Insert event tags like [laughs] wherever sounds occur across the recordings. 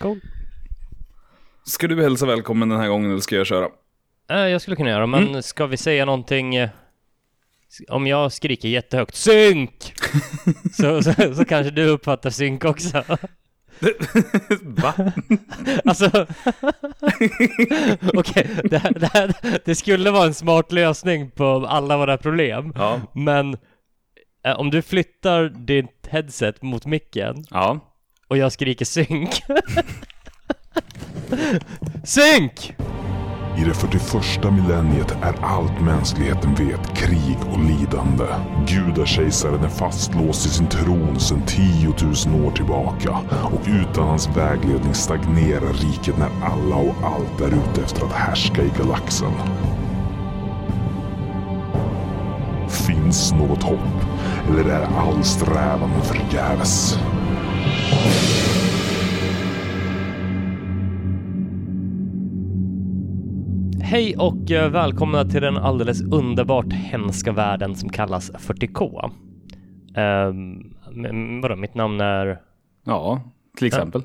Cool. Ska du hälsa välkommen den här gången eller ska jag köra? Eh, jag skulle kunna göra, men ska vi säga någonting? eh, Om jag skriker jättehögt synk! [laughs] så, så, så kanske du uppfattar synk också. [laughs] Va? [laughs] Alltså, okej, det, här- det, här- det skulle vara en smart lösning på alla våra problem. Ja. Men eh, om du flyttar ditt headset mot micken Ja och jag skriker synk. synk! I det 41 millenniet är allt mänskligheten vet krig och lidande. Gudakejsaren är fastlåst i sin tron sedan 10 000 år tillbaka och utan hans vägledning stagnerar riket när alla och allt är ute efter att härska i galaxen. Finns något hopp? Eller är all strävan förgäves? Hej och eh, välkomna till den alldeles underbart hemska världen som kallas 40K. Um, vadå, mitt namn är... Ja, till exempel.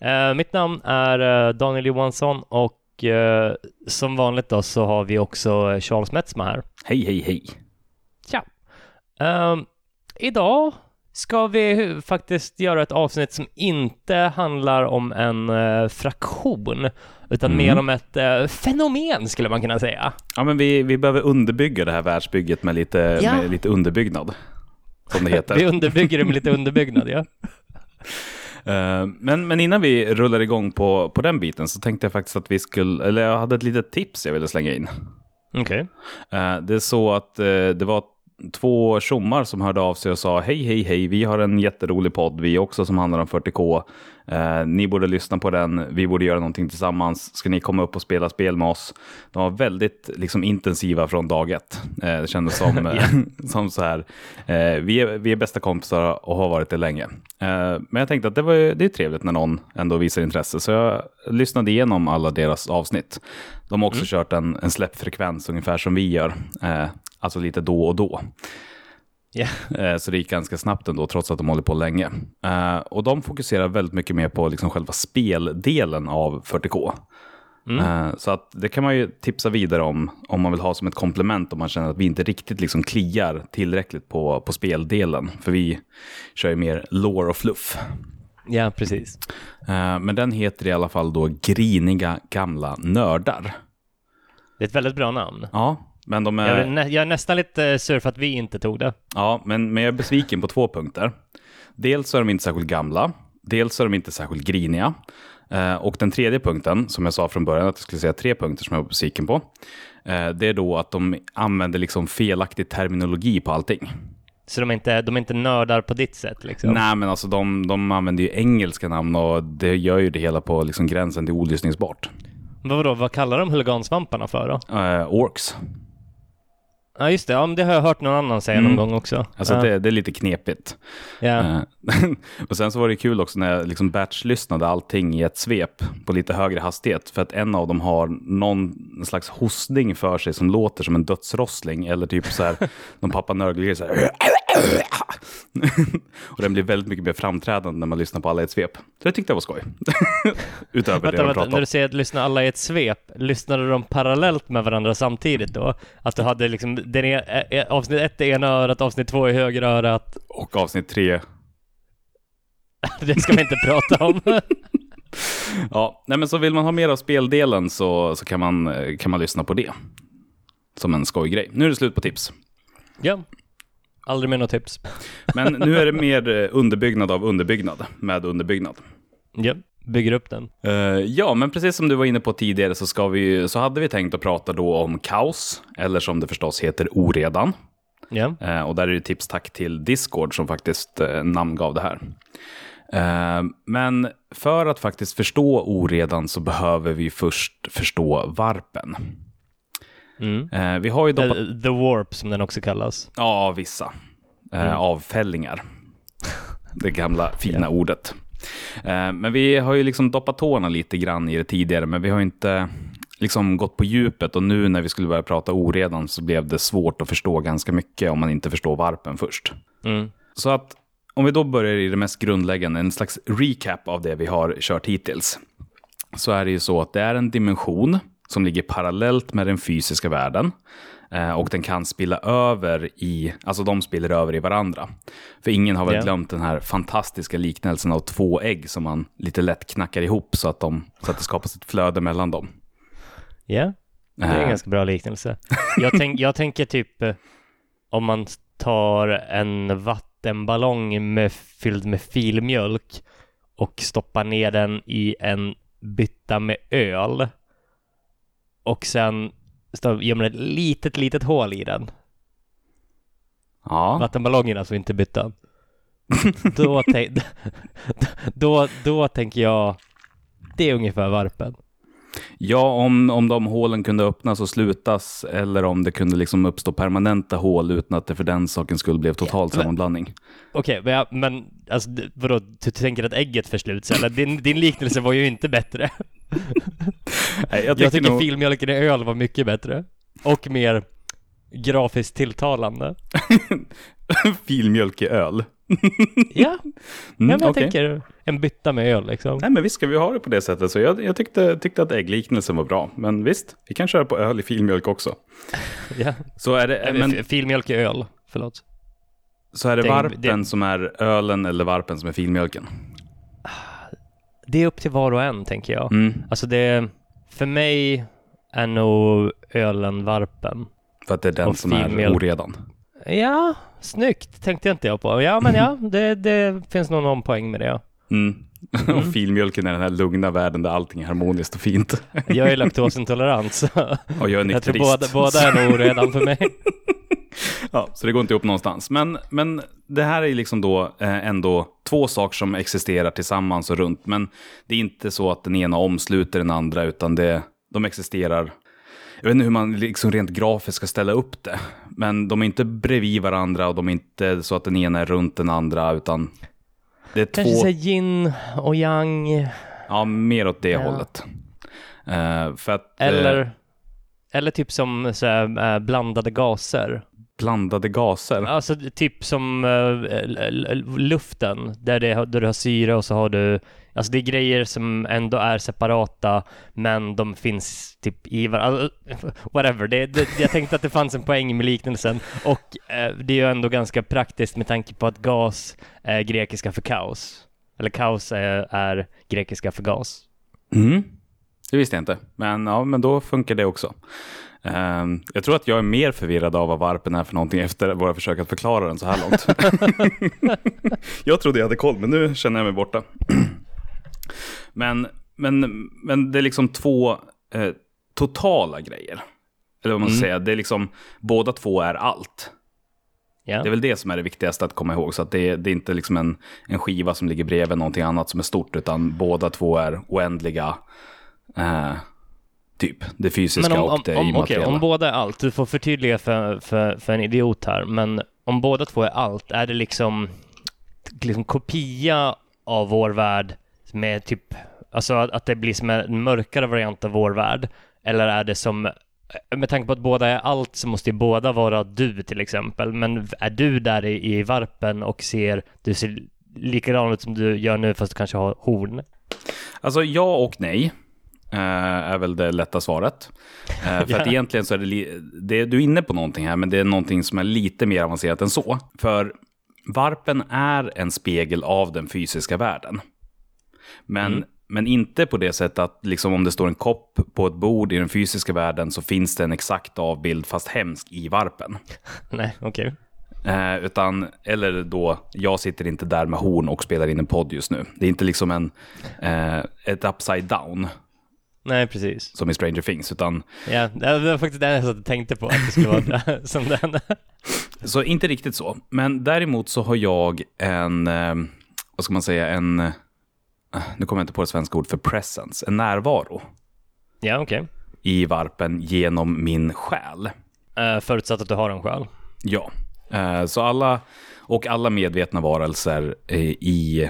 Eh, mitt namn är eh, Daniel Johansson och eh, som vanligt då så har vi också Charles Metzma här. Hej, hej, hej. Tja! Ehm, idag ska vi faktiskt göra ett avsnitt som inte handlar om en eh, fraktion utan Mm. mer om ett eh, fenomen skulle man kunna säga. Ja, men vi, vi behöver underbygga det här världsbygget med lite, Ja. med lite underbyggnad. Som det heter. [laughs] Vi underbygger det med lite underbyggnad, ja. [laughs] Eh, men, men innan vi rullar igång på, på den biten så tänkte jag faktiskt att vi skulle, eller jag hade ett litet tips jag ville slänga in. Okej. Eh, Det är så att eh, det var två tjommar som hörde av sig och sa hej, hej, hej, vi har en jätterolig podd, vi också som handlar om 40K. Eh, ni borde lyssna på den, vi borde göra någonting tillsammans. Ska ni komma upp och spela spel med oss? De var väldigt liksom, intensiva från dag ett. Eh, det kändes som, [laughs] eh, [laughs] som så här, eh, vi, är, vi är bästa kompisar och har varit det länge. Eh, men jag tänkte att det, var, det är trevligt när någon ändå visar intresse, så jag lyssnade igenom alla deras avsnitt. De har också kört en, en släppfrekvens ungefär som vi gör, eh, alltså lite då och då. Eh, Så det gick ganska snabbt ändå, trots att de håller på länge. Eh, Och de fokuserar väldigt mycket mer på liksom själva speldelen av 40K. Eh, Så att det kan man ju tipsa vidare om, om man vill ha som ett komplement om man känner att vi inte riktigt liksom kliar tillräckligt på, på speldelen. För vi kör ju mer lore och fluff. ja, precis. Eh, Men den heter i alla fall då Griniga gamla nördar. Det är ett väldigt bra namn. Ja, men de är... Jag är, nä- jag är nästan lite sur för att vi inte tog det. Ja, men, men jag är besviken på två punkter. Dels är de inte särskilt gamla, dels är de inte särskilt griniga. Eh, och den tredje punkten, som jag sa från början att jag skulle säga tre punkter som jag var besviken på, eh, det är då att de använder liksom felaktig terminologi på allting. Så de är inte, de är inte nördar på ditt sätt liksom. Nej, men alltså de, de använder ju engelska namn och det gör ju det hela på liksom gränsen till olyssningsbart. Vad vadå, vad kallar de huligansvamparna för då? Eh, orks. Ja just det, ja, men det har jag hört någon annan säga någon Mm. gång också. Alltså ja. det, det är lite knepigt. ja. Eh, [laughs] och sen så var det kul också när jag liksom batchlyssnade allting i ett svep på lite högre hastighet. För att en av dem har någon slags hostning för sig som låter som en dödsrossling. Eller typ så här, [laughs] någon pappa Nörgler så här. [laughs] och den blir väldigt mycket mer framträdande när man lyssnar på alla i ett svep. Så det tyckte jag var skoj. [laughs] Utöver det Vänta, de vänta, när du säger att lyssna alla i ett svep, lyssnade de parallellt med varandra samtidigt då? Att du hade liksom den e- e- avsnitt ett i ena örat, avsnitt två i högra örat. Och avsnitt tre. [laughs] Det ska vi inte prata om. Ja, nej men så vill man ha mer av speldelen så, så kan, man, eh, kan man lyssna på det. Som en skojgrej. Nu är det slut på tips. ja. Aldrig mer något tips. Men nu är det mer eh, underbyggnad av underbyggnad med underbyggnad. Ja, bygger upp den. Eh, ja, men precis som du var inne på tidigare så, ska vi, så hade vi tänkt att prata då om kaos, eller som det förstås heter oredan. Ja. Eh, och där är det tips tack till Discord som faktiskt eh, namngav det här. Men för att faktiskt förstå oredan så behöver vi först förstå varpen. Mm. Eh, vi har ju doppat... The, the Warp som den också kallas. Ja, vissa. Eh, Avfällingar. [laughs] Det gamla fina ordet. Eh, men vi har ju liksom doppat tårna lite grann i det tidigare, men vi har inte liksom gått på djupet och nu när vi skulle börja prata oredan så blev det svårt att förstå ganska mycket om man inte förstår varpen först. Mm. Så att om vi då börjar i det mest grundläggande, en slags recap av det vi har kört hittills. Så är det ju så att det är en dimension som ligger parallellt med den fysiska världen. Eh, och den kan spilla över i, alltså de spiller över i varandra. För ingen har väl Ja. glömt den här fantastiska liknelsen av två ägg som man lite lätt knackar ihop så att, de, så att det skapas ett flöde mellan dem. Ja, det är en Eh, ganska bra liknelse. Jag, tänk, jag tänker typ eh, om man tar en vattenballong med, fylld med filmjölk och stoppar ner den i en bytta med öl och sen stå- gör man ett litet, litet hål i den. Ja, Vattenballongen alltså, inte byttan. [laughs] då, tänk, [laughs] då, då tänker jag, det är ungefär varpen. ja om, om de hålen kunde öppnas och slutas eller om det kunde liksom uppstå permanenta hål utan att det för den saken skulle blev total men- sammanblandning. Okej, men, ja, men alltså, vadå, du tänker att ägget försluts eller? Din, din liknelse var ju inte bättre. [laughs] Nej, jag Jag tycker tycker nog, filmjölken i öl var mycket bättre. Och mer grafiskt tilltalande. [laughs] filmjölk i öl. [laughs] Ja, Mm, men jag okej. tänker en bytta med öl liksom. Nej, men visst ska vi ha det på det sättet. Så jag, jag tyckte, tyckte att äggliknelsen var bra. Men visst, vi kan köra på öl i filmjölk också. Ja. Så är det, men, Filmjölk i öl, förlåt. så är det det- varpen det- som är ölen eller varpen som är filmjölken? Det är upp till var och en tänker jag. Mm. Alltså det, för mig är nog ölen varpen. För att det är den som är oredan. Ja, snyggt tänkte jag inte jag på. Ja, men ja, [laughs] det, det finns nog någon poäng med det. ja. Mm. [laughs] och filmjölken är den här lugna världen där allting är harmoniskt och fint. Jag är [laughs] laktosintolerant så och jag är jag tror nykterist. båda, båda är nog oredan för mig. Ja, så det går inte upp någonstans. Men, men det här är liksom då eh, ändå två saker som existerar tillsammans och runt. Men det är inte så att den ena omsluter den andra, utan det, de existerar. Jag vet inte hur man liksom rent grafiskt ska ställa upp det. Men de är inte bredvid varandra och de är inte så att den ena är runt den andra, utan det är Kanske två, yin och yang. ja, mer åt det Ja. hållet. Eh, för att eh, Eller, eller typ som så här, blandade gaser. Blandade gaser. Alltså typ som l- luften, där, det, där du har syre och så har du Alltså det är grejer som ändå är separata, men de finns typ i varandra. [laughs] Whatever, det, det, jag tänkte att det fanns en poäng med liknelsen. Och eh, det är ju ändå ganska praktiskt med tanke på att gas är grekiska för kaos. Eller kaos är, är grekiska för gas. Mm. Det visste jag inte. Men, ja, men då funkar det också. Ehm, jag tror att jag är mer förvirrad av vad varpen är för någonting efter våra försök att förklara den så här långt. [laughs] jag trodde jag hade koll, men nu känner jag mig borta. [clears throat] men, men, men det är liksom två eh, totala grejer. Eller vad man ska Mm. säga. Det är liksom, båda två är allt. Ja. Det är väl det som är det viktigaste att komma ihåg. Så att det, är, det är inte liksom en, en skiva som ligger bredvid någonting annat som är stort, utan båda två är oändliga. Eh, typ det fysiska Men om, och det om, okej, immateriella. om båda är allt, du får förtydliga för, för, för en idiot här, men om båda två är allt, är det liksom, liksom kopia av vår värld med typ, alltså att, att det blir som en mörkare variant av vår värld? Eller är det som, med tanke på att båda är allt så måste ju båda vara du till exempel, men är du där i, i varpen och ser, du ser likadan ut som du gör nu fast du kanske har horn? Alltså ja och nej. Eh, är väl det lätta svaret. Eh, för [laughs] Ja. att egentligen så är det, det, du är inne på någonting här, men det är någonting som är lite mer avancerat än så. För varpen är en spegel av den fysiska världen. Men, Mm. men inte på det sättet att liksom om det står en kopp på ett bord i den fysiska världen så finns det en exakt avbild, fast hemsk, i varpen. [laughs] Nej, okej. Eh, utan, eller då, jag sitter inte där med horn och spelar in en podd just nu. Det är inte liksom en, eh, ett upside down Nej, precis. som i Stranger Things, utan Ja, det var faktiskt det jag satt och tänkte på, att det skulle vara [laughs] som den. [laughs] så inte riktigt så. Men däremot så har jag en, eh, vad ska man säga, en, eh, nu kommer jag inte på det svenska ord för presence, en närvaro Ja, okej. i varpen genom min själ. Eh, förutsatt att du har en själ. Ja, eh, så alla och alla medvetna varelser i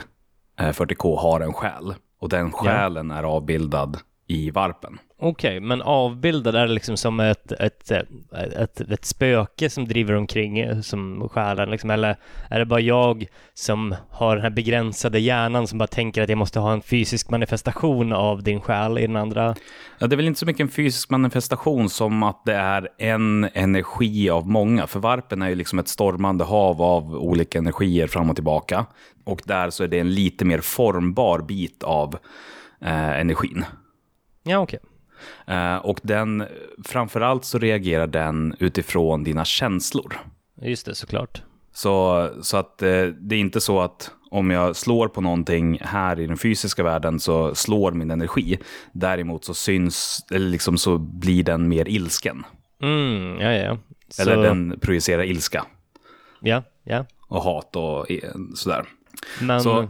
eh, 40K har en själ. Och den själen är avbildad i varpen. Okej, men avbildad är det liksom som ett, ett, ett, ett, ett spöke som driver omkring eh, som själen liksom, eller är det bara jag som har den här begränsade hjärnan som bara tänker att jag måste ha en fysisk manifestation av din själ i den andra? Ja, det är väl inte så mycket en fysisk manifestation som att det är en energi av många. För varpen är ju liksom ett stormande hav av olika energier fram och tillbaka. Och där så är det en lite mer formbar bit av eh, energin. Ja, okej. Eh, och den, framförallt så reagerar den utifrån dina känslor. Just det, såklart. Så, så att eh, det är inte så att om jag slår på någonting här i den fysiska världen så slår min energi. Däremot så syns, eller liksom så blir den mer ilsken. Mm, ja, ja. Så, Eller den projicerar ilska Ja, ja. och hat och eh, sådär. Men, Så-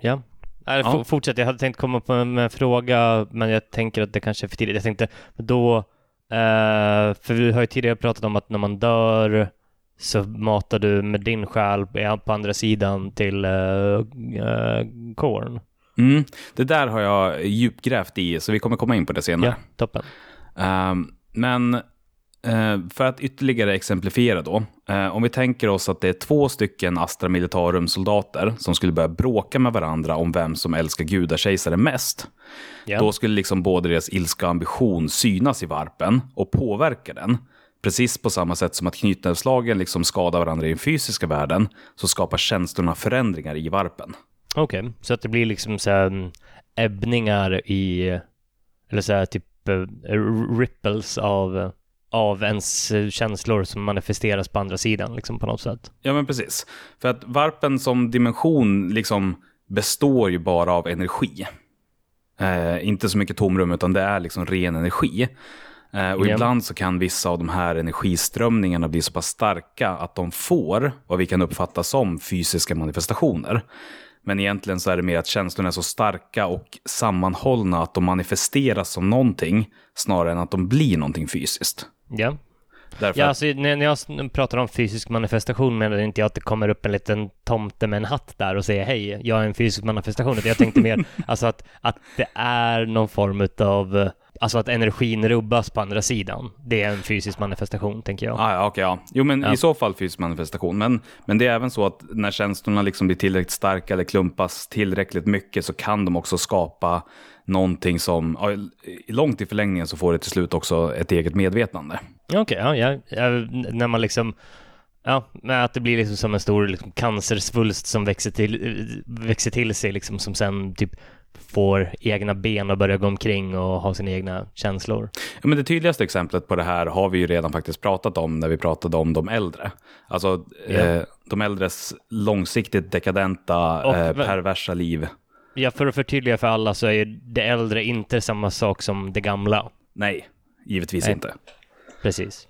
ja. Nej, Ja. Fortsätt, jag hade tänkt komma på en fråga, men jag tänker att det kanske är för tidigt. Jag tänkte då, eh, för vi har ju tidigare pratat om att när man dör så matar du med din själ på andra sidan till uh, Korn. Mm, det där har jag djupgrävt i, så vi kommer komma in på det senare. Ja, toppen. Ehm, men eh, för att ytterligare exemplifiera då. eh, om vi tänker oss att det är två stycken Astra Militarum-soldater som skulle börja bråka med varandra om vem som älskar gudakejsaren mest. Ja. Då skulle liksom både deras ilska och ambition synas i varpen och påverka den. Precis på samma sätt som att knytnävslagen liksom skadar varandra i den fysiska världen så skapar känslorna förändringar i varpen. Okej, så att det blir liksom så här mm, ebbningar i, eller så här typ eh, ripples av, av ens känslor som manifesteras på andra sidan liksom på något sätt. Ja, men precis. För att varpen som dimension liksom består ju bara av energi. Eh, inte så mycket tomrum, utan det är liksom ren energi. Eh, och Ja. ibland så kan vissa av de här energiströmningarna bli så pass starka att de får vad vi kan uppfatta som fysiska manifestationer. Men egentligen så är det mer att känslorna är så starka och sammanhållna att de manifesteras som någonting snarare än att de blir någonting fysiskt. Ja, Därför ja att, alltså, när när jag pratar om fysisk manifestation menar inte jag att det kommer upp en liten tomte med en hatt där och säger hej, jag är en fysisk manifestation. Jag tänkte mer [laughs] alltså att, att det är någon form av Alltså att energin rubbas på andra sidan. Det är en fysisk manifestation, tänker jag. Ah, ja, okej, ja. Jo, men Ja. i så fall fysisk manifestation. Men, men det är även så att när känslorna liksom blir tillräckligt starka eller klumpas tillräckligt mycket så kan de också skapa någonting som, ja, långt i förlängningen så får det till slut också ett eget medvetande. Okej, ja, ja, ja, när man liksom Ja, att det blir liksom som en stor liksom, cancersvulst som växer till, växer till sig liksom som sen typ får egna ben och börjar gå omkring och ha sina egna känslor. Ja, men det tydligaste exemplet på det här har vi ju redan faktiskt pratat om när vi pratade om de äldre. Alltså Ja. eh, de äldres långsiktigt dekadenta, Och- eh, perversa liv. Ja, för att förtydliga för alla så är det äldre inte samma sak som det gamla. Nej, givetvis Nej. inte. Precis.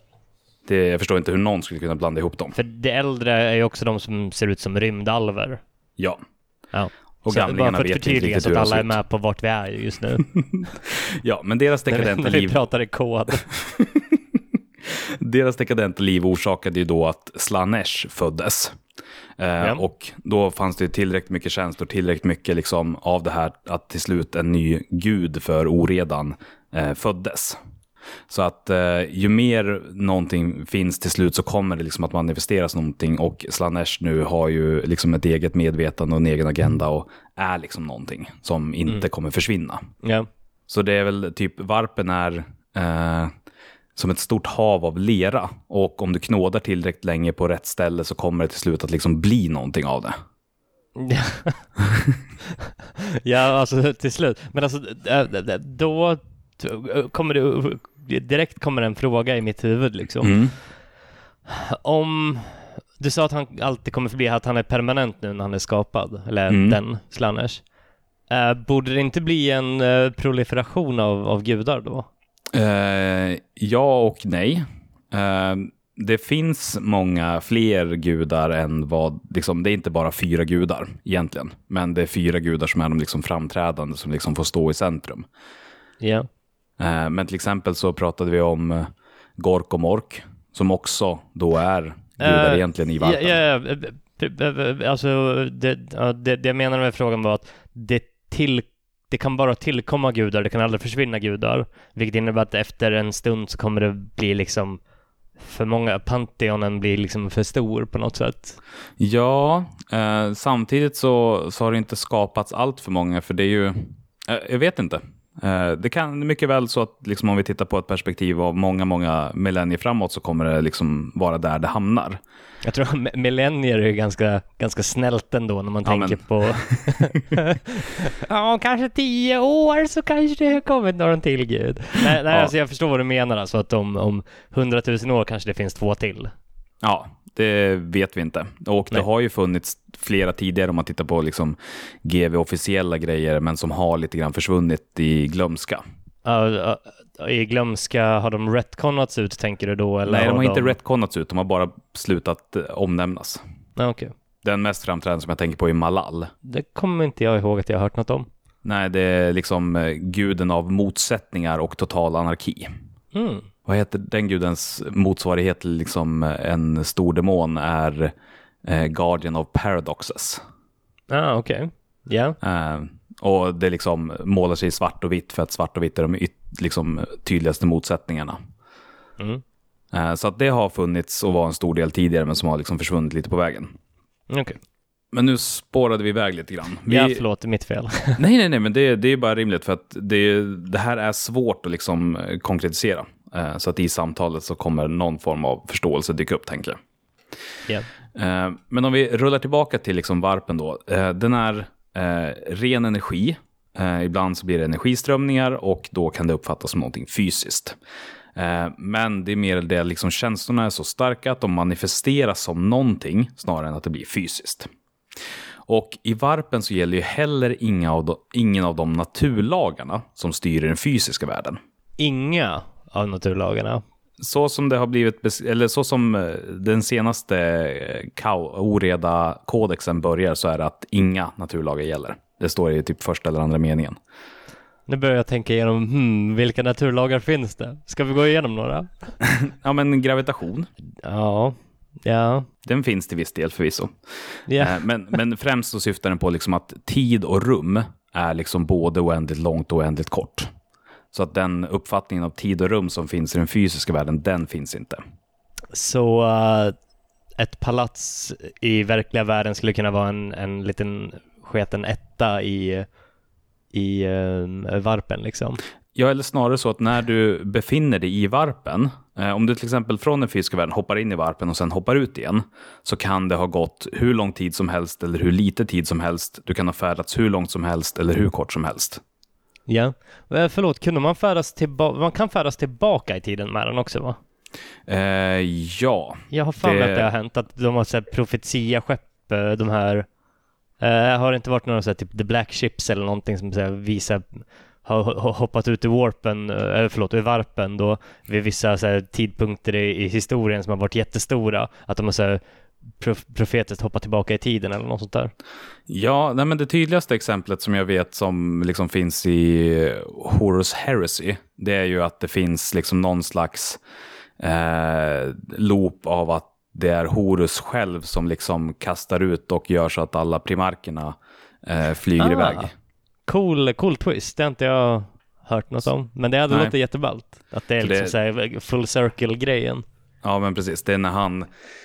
Det, jag förstår inte hur någon skulle kunna blanda ihop dem. För det äldre är ju också de som ser ut som rymdalver. Ja, Ja. Och Så bara för att förtydliga så att alla är med på vart vi är just nu. [laughs] Ja, men deras vi, dekadenta vi liv pratar i kod. [laughs] Deras dekadenta liv orsakade ju då att Slanesh föddes. Eh, Och då fanns det tillräckligt mycket känslor, tillräckligt mycket liksom av det här att till slut en ny gud för oredan eh, föddes. Så att eh, ju mer någonting finns till slut så kommer det liksom att manifesteras någonting och Slanesh nu har ju liksom ett eget medvetande och en egen agenda och är liksom någonting som inte kommer försvinna. ja. Så det är väl typ, varpen är eh, som ett stort hav av lera. Och om du knådar tillräckligt länge på rätt ställe så kommer det till slut att liksom bli någonting av det. [laughs] ja, alltså till slut. Men alltså, då kommer det, direkt kommer en fråga i mitt huvud liksom. Mm. Om, du sa att han alltid kommer förbli, att han är permanent nu när han är skapad, eller Mm. den, Slanners. Uh, borde det inte bli en eh, proliferation av, av gudar då? Eh, ja och nej. Eh, det finns många fler gudar än vad, liksom, det är inte bara fyra gudar egentligen. Men det är fyra gudar som är de liksom framträdande som liksom får stå i centrum. Ja. Eh, Men till exempel så pratade vi om eh, Gork och Mork, som också då är gudar Eh, egentligen i Ja, varpen. ja, ja, alltså det, det, det jag menade med frågan var att det, till, det kan bara tillkomma gudar, det kan aldrig försvinna gudar. Vilket innebär att efter en stund så kommer det bli liksom för många, Pantheonen blir liksom för stor på något sätt. Ja, eh, samtidigt så, så har det inte skapats allt för många, för det är ju, eh, jag vet inte. Eh, det kan mycket väl så att liksom om vi tittar på ett perspektiv av många, många millennier framåt så kommer det liksom vara där det hamnar. Jag tror att millennier är ganska, ganska snällt ändå när man Ja, tänker men- på... [laughs] ja, kanske tio år så kanske det har kommit någon till gud. Nej, nej Ja. alltså jag förstår vad du menar alltså att om, om hundratusen år kanske det finns två till. Ja, det vet vi inte. Och det Nej. har ju funnits flera tidigare om man tittar på liksom GV-officiella grejer, men som har lite grann försvunnit i glömska. Ja, ja, I glömska, har de retconats ut tänker du då? Eller Nej, de har inte de... retconats ut, de har bara slutat eh, omnämnas. Ja, okej. Den mest framträdande som jag tänker på är Malal. Det kommer inte jag ihåg att jag har hört något om. Nej, det är liksom eh, guden av motsättningar och total anarki. Mm. Vad heter den gudens motsvarighet till liksom eh, en stor demon är eh, Guardian of Paradoxes. Ah, okej. Ja. Eh, och det liksom målar sig i svart och vitt för att svart och vitt är de yt- liksom, tydligaste motsättningarna. Mm. Eh, så att det har funnits och var en stor del tidigare men som har liksom försvunnit lite på vägen. Okej. Men nu spårade vi iväg lite grann. Vi... Ja, förlåt, det är mitt fel. [laughs] Nej, nej, nej, men det, det är bara rimligt för att det, det här är svårt att liksom eh, konkretisera. Eh, Så att i samtalet så kommer någon form av förståelse dyka upp, tänker jag. ja. Eh, Men om vi rullar tillbaka till liksom varpen då. Eh, Den är eh, ren energi. Ibland så blir det energiströmningar och då kan det uppfattas som någonting fysiskt. Men det är mer det liksom känslorna är så starka att de manifesteras som någonting snarare än att det blir fysiskt. Och i varpen så gäller ju heller inga av de, ingen av de naturlagarna som styr den fysiska världen. Inga av naturlagarna. Så som det har blivit, eller så som eh, den senaste eh, oreda kodexen börjar så är det att inga naturlagar gäller. Det står i typ första eller andra meningen. Nu börjar jag tänka igenom, hmm, vilka naturlagar finns det? Ska vi gå igenom några? [laughs] Ja, men gravitation, Ja, ja, den finns till viss del förvisso. Eh, Men, men främst så syftar den på liksom att tid och rum är liksom både oändligt långt och oändligt kort. Så att den uppfattningen av tid och rum som finns i den fysiska världen, den finns inte. Så eh, ett palats i verkliga världen skulle kunna vara en, en liten sketen etta i, i eh, varpen liksom. Ja, eller snarare så att när du befinner dig i varpen, eh, om du till exempel från den fysiska världen hoppar in i varpen och sen hoppar ut igen, så kan det ha gått hur lång tid som helst eller hur lite tid som helst. Du kan ha färdats hur långt som helst eller hur kort som helst. Ja, Eh, förlåt, kunde man färdas tillbaka? Man kan färdas tillbaka i tiden med den också va? Eh, ja, Jag har för Det- att det har hänt att de har sett profetia-skepp, eh, de här eh, har det inte varit några så här, typ The Black Ships eller någonting som så här, visar har hoppat ut i warpen, eh, eller förlåt, i varpen då vid vissa så här, tidpunkter i, i historien som har varit jättestora. Att de har så här, profetiskt hoppat tillbaka i tiden eller något sånt där. Ja, nej, men det tydligaste exemplet som jag vet som liksom finns i Horus Heresy, det är ju att det finns liksom någon slags eh, loop av att det är Horus själv som liksom kastar ut och gör så att alla primarkerna eh, flyger Ah. iväg. Cool, cool twist, det har inte jag hört något om. Men det hade Nej. låtit jätteballt. Att det är liksom det- så full circle-grejen. Ja, men precis. Det är när han,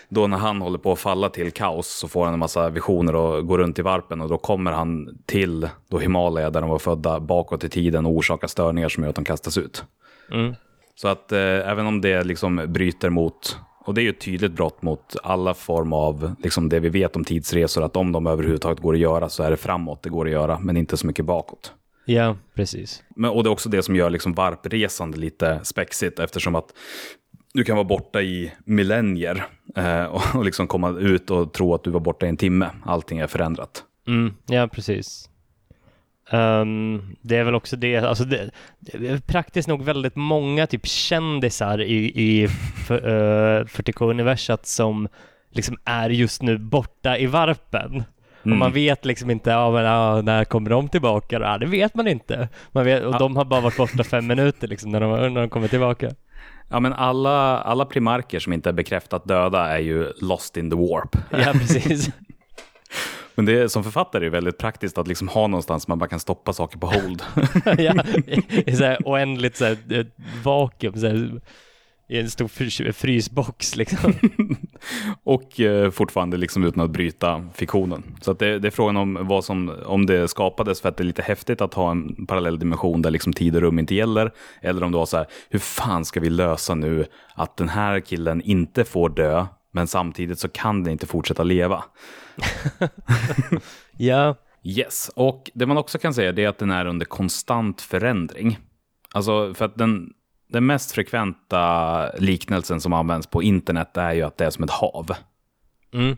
då när han håller på att falla till kaos så får han en massa visioner och går runt i varpen och då kommer han till då Himalaya där de var födda bakåt i tiden och orsakar störningar som gör att de kastas ut. Mm. Så att eh, även om det liksom bryter mot, och det är ju ett tydligt brott mot alla form av, liksom det vi vet om tidsresor, att om de överhuvudtaget går att göra så är det framåt det går att göra, men inte så mycket bakåt. Ja, precis. Men, och det är också det som gör liksom varpresande lite spexigt, eftersom att du kan vara borta i millennier eh, och, och liksom komma ut och tro att du var borta i en timme. Allting är förändrat. Mm, ja, precis. Ehm, det är väl också det, alltså det, det är praktiskt nog väldigt många typ kändisar i, i för, [laughs] uh, 40K-universat som liksom är just nu borta i varpen. Och Mm. man vet liksom inte, ja, men, ja, när kommer de tillbaka? Ja, det vet man inte. Man vet, och Ja. de har bara varit borta fem minuter liksom, när, de, när de kommer tillbaka. Ja, men alla, alla primarker som inte är bekräftat döda är ju lost in the warp. Ja, precis. [laughs] Men det är, som författare är det väldigt praktiskt att liksom ha någonstans man bara kan stoppa saker på hold. [laughs] ja, [laughs] i, så här oändligt så här, eh, vakuum, så här, i en stor frys, frysbox liksom. [laughs] och eh, fortfarande liksom utan att bryta fiktionen. Så att det, det, är frågan om vad som, om det skapades för att det är lite häftigt att ha en parallell dimension där liksom tid och rum inte gäller. Eller om det var så här, hur fan ska vi lösa nu att den här killen inte får dö, men samtidigt så kan den inte fortsätta leva. [laughs] ja. Yes, och det man också kan säga är att den är under konstant förändring. Alltså för att den, den mest frekventa liknelsen som används på internet är ju att det är som ett hav. Mm.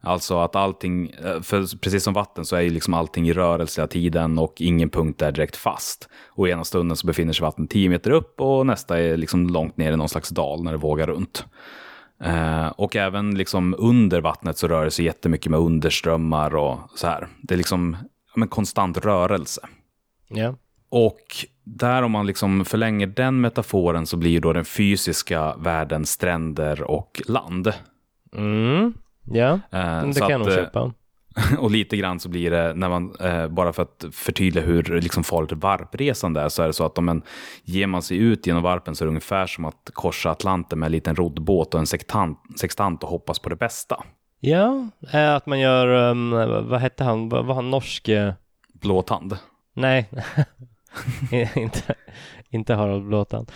Alltså att allting, eh, för precis som vatten så är ju liksom allting i rörelse hela tiden och ingen punkt är direkt fast. Och ena stunden så befinner sig vattnet 10 meter upp och nästa är liksom långt ner i någon slags dal när det vågar runt. Uh, och även liksom under vattnet så rör det sig jättemycket med underströmmar och så här. Det är liksom en konstant rörelse. Ja. Och där om man liksom förlänger den metaforen så blir då den fysiska världen stränder och land. Mm. Ja, uh, det kan jag nog eh, köpa. [laughs] Och lite grann så blir det, när man, eh, bara för att förtydliga hur liksom farligt varpresande är, så är det så att om man ger man sig ut genom varpen så är det ungefär som att korsa Atlanten med en liten roddbåt och en sextant, sextant och hoppas på det bästa. Ja, att man gör, um, vad hette han, var han norsk? Blåtand? Nej, [laughs] [laughs] inte, inte Harald Blåtand.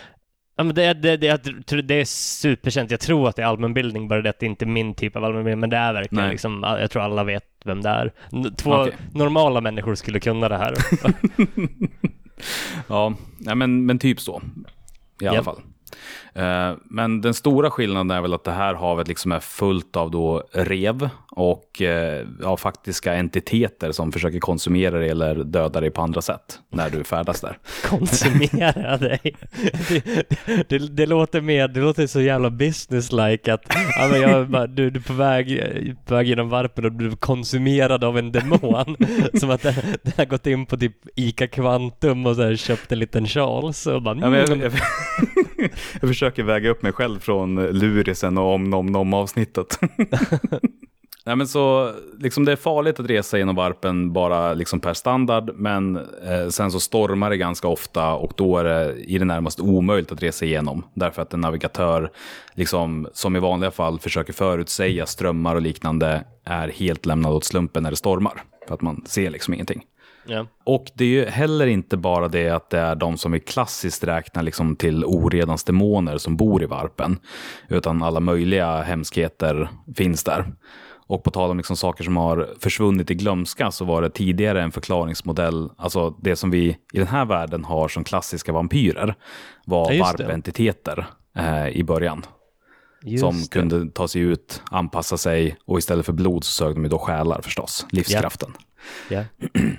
Ja, men det, det, det, det är superkänt. Jag tror att det är allmänbildning, bara det att det inte är min typ av allmänbildning. Men det är verkligen Nej. liksom, jag tror alla vet vem det är. Två okay. normala människor skulle kunna det här. [laughs] ja, men, men typ så. I alla yep. fall. Eh, men den stora skillnaden är väl att det här havet liksom är fullt av då rev och eh, ja, faktiska entiteter som försöker konsumera dig eller döda dig på andra sätt när du färdas där. [laughs] Konsumera dig? Det, det, det, låter mer, det låter så jävla business-like att ja, men jag, du, du är på väg, på väg genom varpen och du är konsumerad av en demon. [laughs] som att den, den har gått in på typ Ica Quantum och så här, köpt en liten Charles och bara, mm. ja, jag, jag, [laughs] jag försöker väga upp mig själv från lurisen och om nom nom avsnittet. [laughs] Nej, men så, liksom det är farligt att resa genom varpen bara liksom per standard, men eh, sen så stormar det ganska ofta och då är det i det närmaste omöjligt att resa igenom. Därför att en navigatör, liksom, som i vanliga fall försöker förutsäga strömmar och liknande, är helt lämnad åt slumpen när det stormar. För att man ser liksom ingenting. Yeah. Och det är ju heller inte bara det att det är de som vi klassiskt räknar liksom till oredans demoner som bor i varpen. Utan alla möjliga hemskheter finns där. Och på tal om liksom saker som har försvunnit i glömska så var det tidigare en förklaringsmodell, alltså det som vi i den här världen har som klassiska vampyrer, var ja, varpentiteter eh, i början. Just som det. kunde ta sig ut, anpassa sig och istället för blod så sög de ju då själar förstås, livskraften. Yeah. Yeah.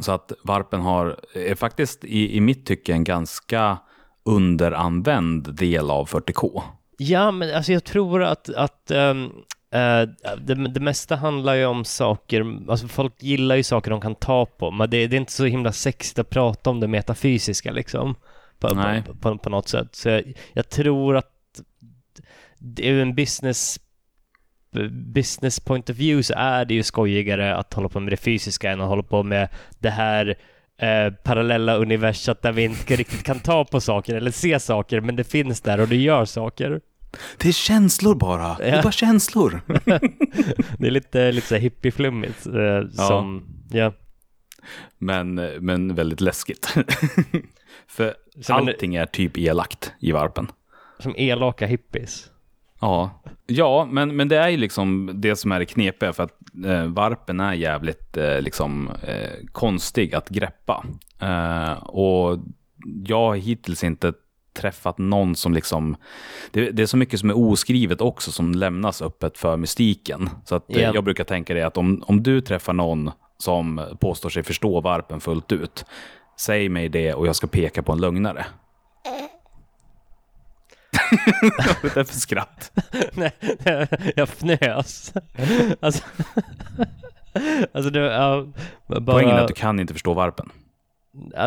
Så att varpen har, är faktiskt i, i mitt tycke en ganska underanvänd del av 40K. Ja, men alltså jag tror att, att um, uh, det, det mesta handlar ju om saker, alltså folk gillar ju saker de kan ta på, men det, det är inte så himla sexigt att prata om det metafysiska liksom. På, på, på, på, något sätt. Så jag, jag tror att det är en business business point of view så är det ju skojigare att hålla på med det fysiska än att hålla på med det här eh, parallella universat där vi inte riktigt kan ta på saker eller se saker men det finns där och det gör saker. Det är känslor bara. Ja. Det är bara känslor. [laughs] det är lite, lite så hippieflummigt. Eh, ja. Som, ja. Men, men väldigt läskigt. [laughs] För som allting en, är typ elakt i varpen. Som elaka hippies. Ja, ja men, men det är ju liksom det som är det knepiga för att eh, varpen är jävligt eh, liksom, eh, konstig att greppa. Eh, och jag har hittills inte träffat någon som liksom... Det, det, är så mycket som är oskrivet också som lämnas öppet för mystiken. Så att yeah. jag brukar tänka det att om, om du träffar någon som påstår sig förstå varpen fullt ut, säg mig det och jag ska peka på en lögnare. Det för skratt? [laughs] Nej, jag fnös. Alltså, alltså det, ja, bara... Poängen är att du kan inte förstå varpen.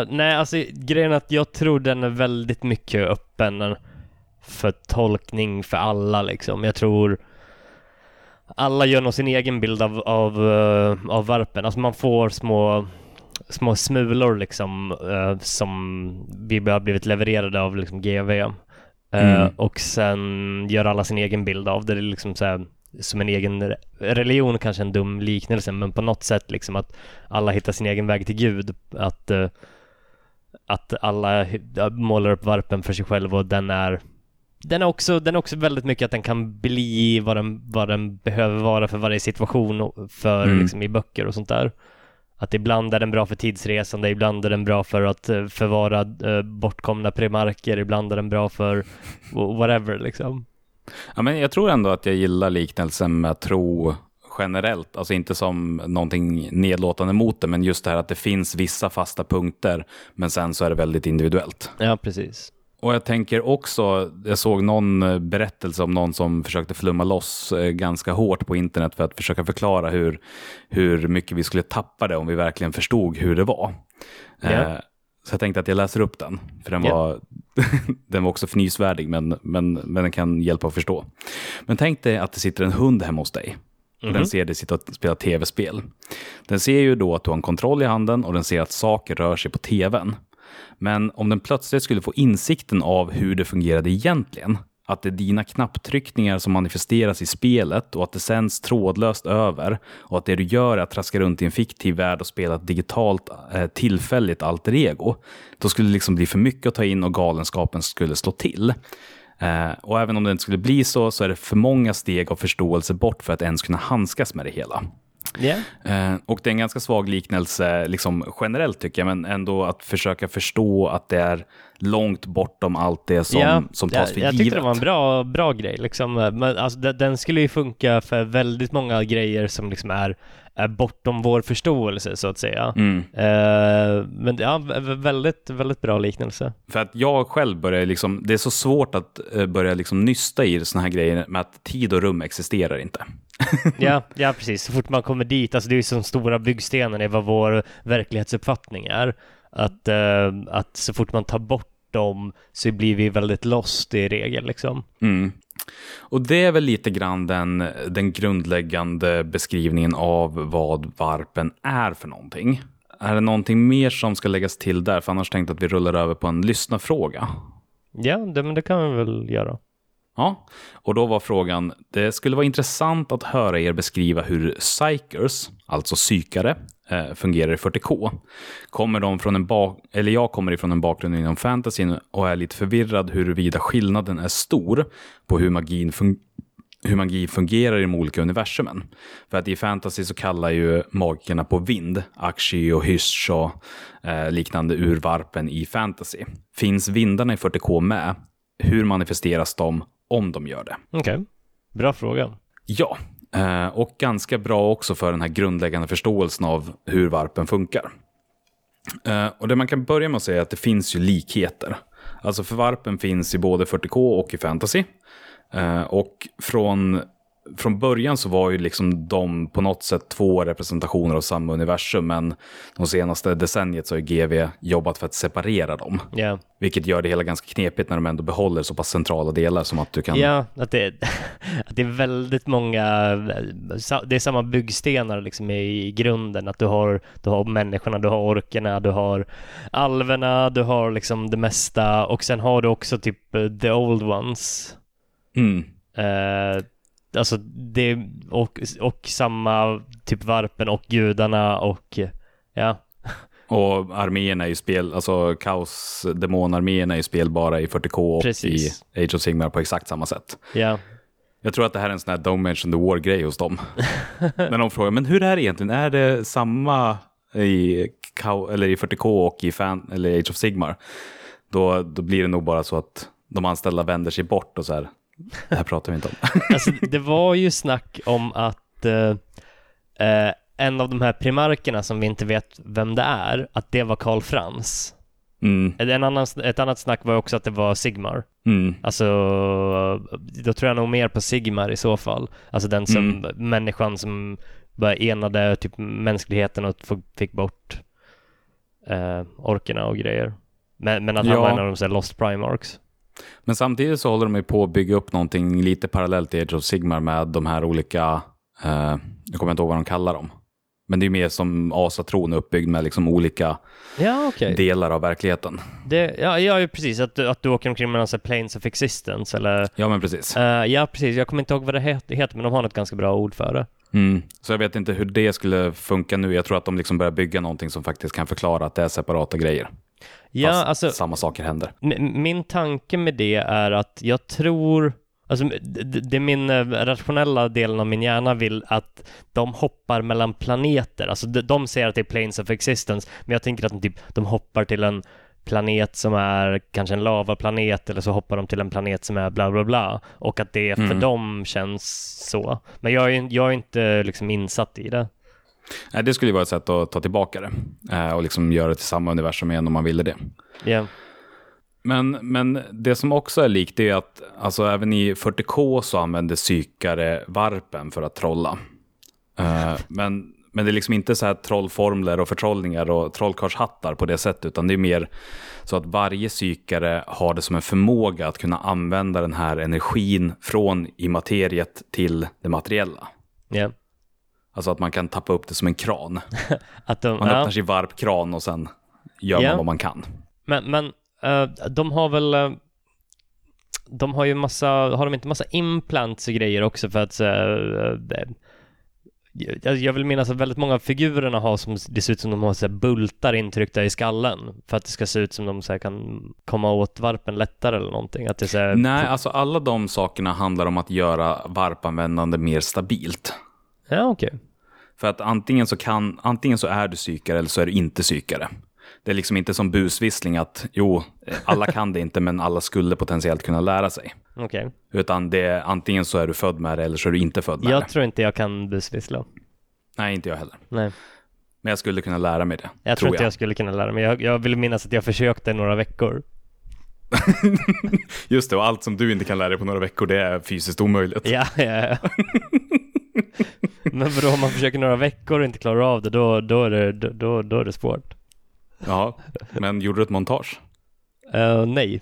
Nej, alltså grejen är att jag tror den är väldigt mycket öppen för tolkning för alla liksom. Jag tror alla gör nog sin egen bild av, av, eh, av varpen. Alltså man får små, små smulor liksom eh, som vi har blivit levererade av liksom GV. Eh, Mm. Och sen gör alla sin egen bild av det. Det är liksom så här, som en egen re- religion, kanske en dum liknelse, men på något sätt liksom att alla hittar sin egen väg till Gud. Att, eh, att alla målar upp varpen för sig själv och den är den är, också, den är också väldigt mycket att den kan bli vad den, vad den behöver vara för varje situation för, Mm. liksom, i böcker och sånt där. Att ibland är den bra för tidsresande, ibland är den bra för att eh, förvara eh, bortkomna primarker, ibland är den bra för wh- whatever liksom. Ja, men jag tror ändå att jag gillar liknelsen med tro generellt. Alltså inte som någonting nedlåtande mot det, men just det här att det finns vissa fasta punkter, men sen så är det väldigt individuellt. Ja, precis. Och jag tänker också, jag såg någon eh, berättelse om någon som försökte flumma loss eh, ganska hårt på internet för att försöka förklara hur, hur mycket vi skulle tappa det om vi verkligen förstod hur det var. Eh, Så jag tänkte att jag läser upp den, för den var, [laughs] den var också fnysvärdig, men, men, men den kan hjälpa att förstå. Men tänk dig att det sitter en hund hemma hos dig. Och den ser dig sitta och spela tv-spel. Den ser ju då att du har en kontroll i handen och den ser att saker rör sig på tvn. Men om den plötsligt skulle få insikten av hur det fungerade egentligen, att det är dina knapptryckningar som manifesteras i spelet och att det sänds trådlöst över och att det du gör är att traska runt i en fiktiv värld och spela ett digitalt eh, tillfälligt alter ego, då skulle det liksom bli för mycket att ta in och galenskapen skulle slå till. Eh, och även om det inte skulle bli så, så är det för många steg av förståelse bort för att ens kunna handskas med det hela. Eh, och det är en ganska svag liknelse liksom generellt tycker jag, men ändå att försöka förstå att det är långt bortom allt det som, som tas för jag, jag givet. tyckte det var en bra, bra grej liksom. Men alltså, den, skulle ju funka för väldigt många grejer som liksom är, är bortom vår förståelse så att säga. Mm. Eh, men ja, vä- vä- väldigt, väldigt bra liknelse. För att jag själv börjar liksom, det är så svårt att eh, börja liksom nysta i såna här grejer med att tid och rum existerar inte. [laughs] Ja, ja, precis. Så fort man kommer dit, alltså det är ju som stora byggstenen i vad vår verklighetsuppfattning är. Att, eh, att så fort man tar bort dem så blir vi väldigt lost i regel liksom. Mm. Och det är väl lite grann den, den grundläggande beskrivningen av vad varpen är för någonting. Är det någonting mer som ska läggas till där? För annars tänkte jag att vi rullar över på en lyssnarfråga. Ja, det, men det kan vi väl göra. Ja, och då var frågan, det skulle vara intressant att höra er beskriva hur psykers, alltså psykare, eh, fungerar i 40K. Kommer de från en bak eller jag kommer ifrån en bakgrund inom fantasy och är lite förvirrad huruvida skillnaden är stor på hur magin fun- hur magi fungerar i de olika universumen. För att i fantasy så kallar ju magikerna på vind, Akshi och hysch och eh, liknande urvarpen i fantasy. Finns vindarna i 40K med? Hur manifesteras de om de gör det? Okej, bra fråga. Ja, eh, och ganska bra också för den här grundläggande förståelsen av hur varpen funkar. Eh, Och det man kan börja med att säga är att det finns ju likheter. Alltså för varpen finns i både 40K och i fantasy. Eh, Och från, från början så var ju liksom de på något sätt två representationer av samma universum, men de senaste decenniet så har GV jobbat för att separera dem. Ja, Vilket gör det hela ganska knepigt när de ändå behåller så pass centrala delar som att du kan... ja att, det, [laughs] att det är väldigt många, det är samma byggstenar liksom i grunden. Att du har, du har människorna, du har orkerna, du har alverna, du har liksom det mesta och sen har du också typ eh, the old ones. Mm. Eh, alltså det, och, och samma typ varpen och gudarna och ja, Och arméerna är ju spel, alltså kaos demonarméerna är ju spelbara i 40K och Precis. i Age of Sigmar på exakt samma sätt. ja. Jag tror att det här är en sån här Don't mention the war-grej hos dem. [laughs] När de frågar, men hur är det egentligen? Är det samma i, Kao- eller i 40K och i fan, eller Age of Sigmar? Då, då blir det nog bara så att de anställda vänder sig bort och så här, det här pratar vi inte om. [laughs] Alltså, det var ju snack om att eh, eh, en av de här primarkerna som vi inte vet vem det är, att det var Karl Frans. Mm, En annan, ett annat snack var också att det var Sigmar. mm, Alltså, då tror jag nog mer på Sigmar i så fall. Alltså den som, människan som bara enade typ mänskligheten och fick bort eh, orkerna och grejer. Men, men att han Ja. var en av de så här Lost Primarchs. Men samtidigt så håller de ju på att bygga upp någonting lite parallellt i Age of Sigmar med de här olika Uh, jag kommer inte ihåg vad de kallar dem. Men det är mer som asatron uppbyggd med liksom olika Ja, okej. delar av verkligheten. Det, ja, ja, precis. Att, att du åker omkring med här planes of existence eller... Ja, men precis. Eh, ja, precis. Jag kommer inte ihåg vad det het- heter, men de har något ganska bra ord för det. Mm. Så jag vet inte hur det skulle funka nu. Jag tror att de liksom börjar bygga någonting som faktiskt kan förklara att det är separata grejer. Ja, Fast alltså samma saker händer. min tanke med det är att jag tror Alltså, det, det är min eh, rationella delen av min hjärna vill att de hoppar mellan planeter. Alltså de, de säger att det är planes of existence, men jag tänker att de, typ, de hoppar till en planet som är kanske en lavaplanet eller så hoppar de till en planet som är bla bla bla och att det för Mm. dem känns så. Men jag är, jag är inte liksom insatt i det. Nej, det skulle ju vara ett sätt att ta tillbaka det eh, och liksom göra det till samma universum igen om man ville det. Ja, Men, men det som också är likt är att alltså, även i 40K så använder psykare varpen för att trolla. Eh, men, men det är liksom inte så här trollformler och förtrollningar och trollkarlshattar på det sättet, utan det är mer så att varje psykare har det som en förmåga att kunna använda den här energin från immateriet till det materiella. ja. Alltså att man kan tappa upp det som en kran. [laughs] Att de, Man ja. öppnar sin varpkran och sen gör Ja. man vad man kan. Men, men eh, de har väl eh, de har ju massa, har de inte massa implants och grejer också för att uh, jag, jag vill minnas att väldigt många av figurerna har som, det ser ut som de har så bultar intryckta i skallen för att det ska se ut som de så här, kan komma åt varpen lättare eller någonting. Att det så här, Nej, alltså alla de sakerna handlar om att göra varpanvändande mer stabilt. Ja, okej. För att antingen så, kan, antingen så är du psykare eller så är du inte psykare. Det är liksom inte som busvissling att jo, alla kan det inte men alla skulle potentiellt kunna lära sig. Okej. Utan det är antingen så är du född med det eller så är du inte född med Jag det. tror inte jag kan busvissla. Nej, inte jag heller. Nej. Men jag skulle kunna lära mig det. Jag tror inte jag skulle kunna lära mig. Jag, jag vill minnas att jag försökte i några veckor. [laughs] Just det, och allt som du inte kan lära dig på några veckor det är fysiskt omöjligt. Ja, ja, ja. [laughs] [laughs] Men vadå, om man försöker några veckor och inte klarar av det, då, då, är, det, då- då, då är det svårt. Ja, men gjorde du ett montage? Eh, nej.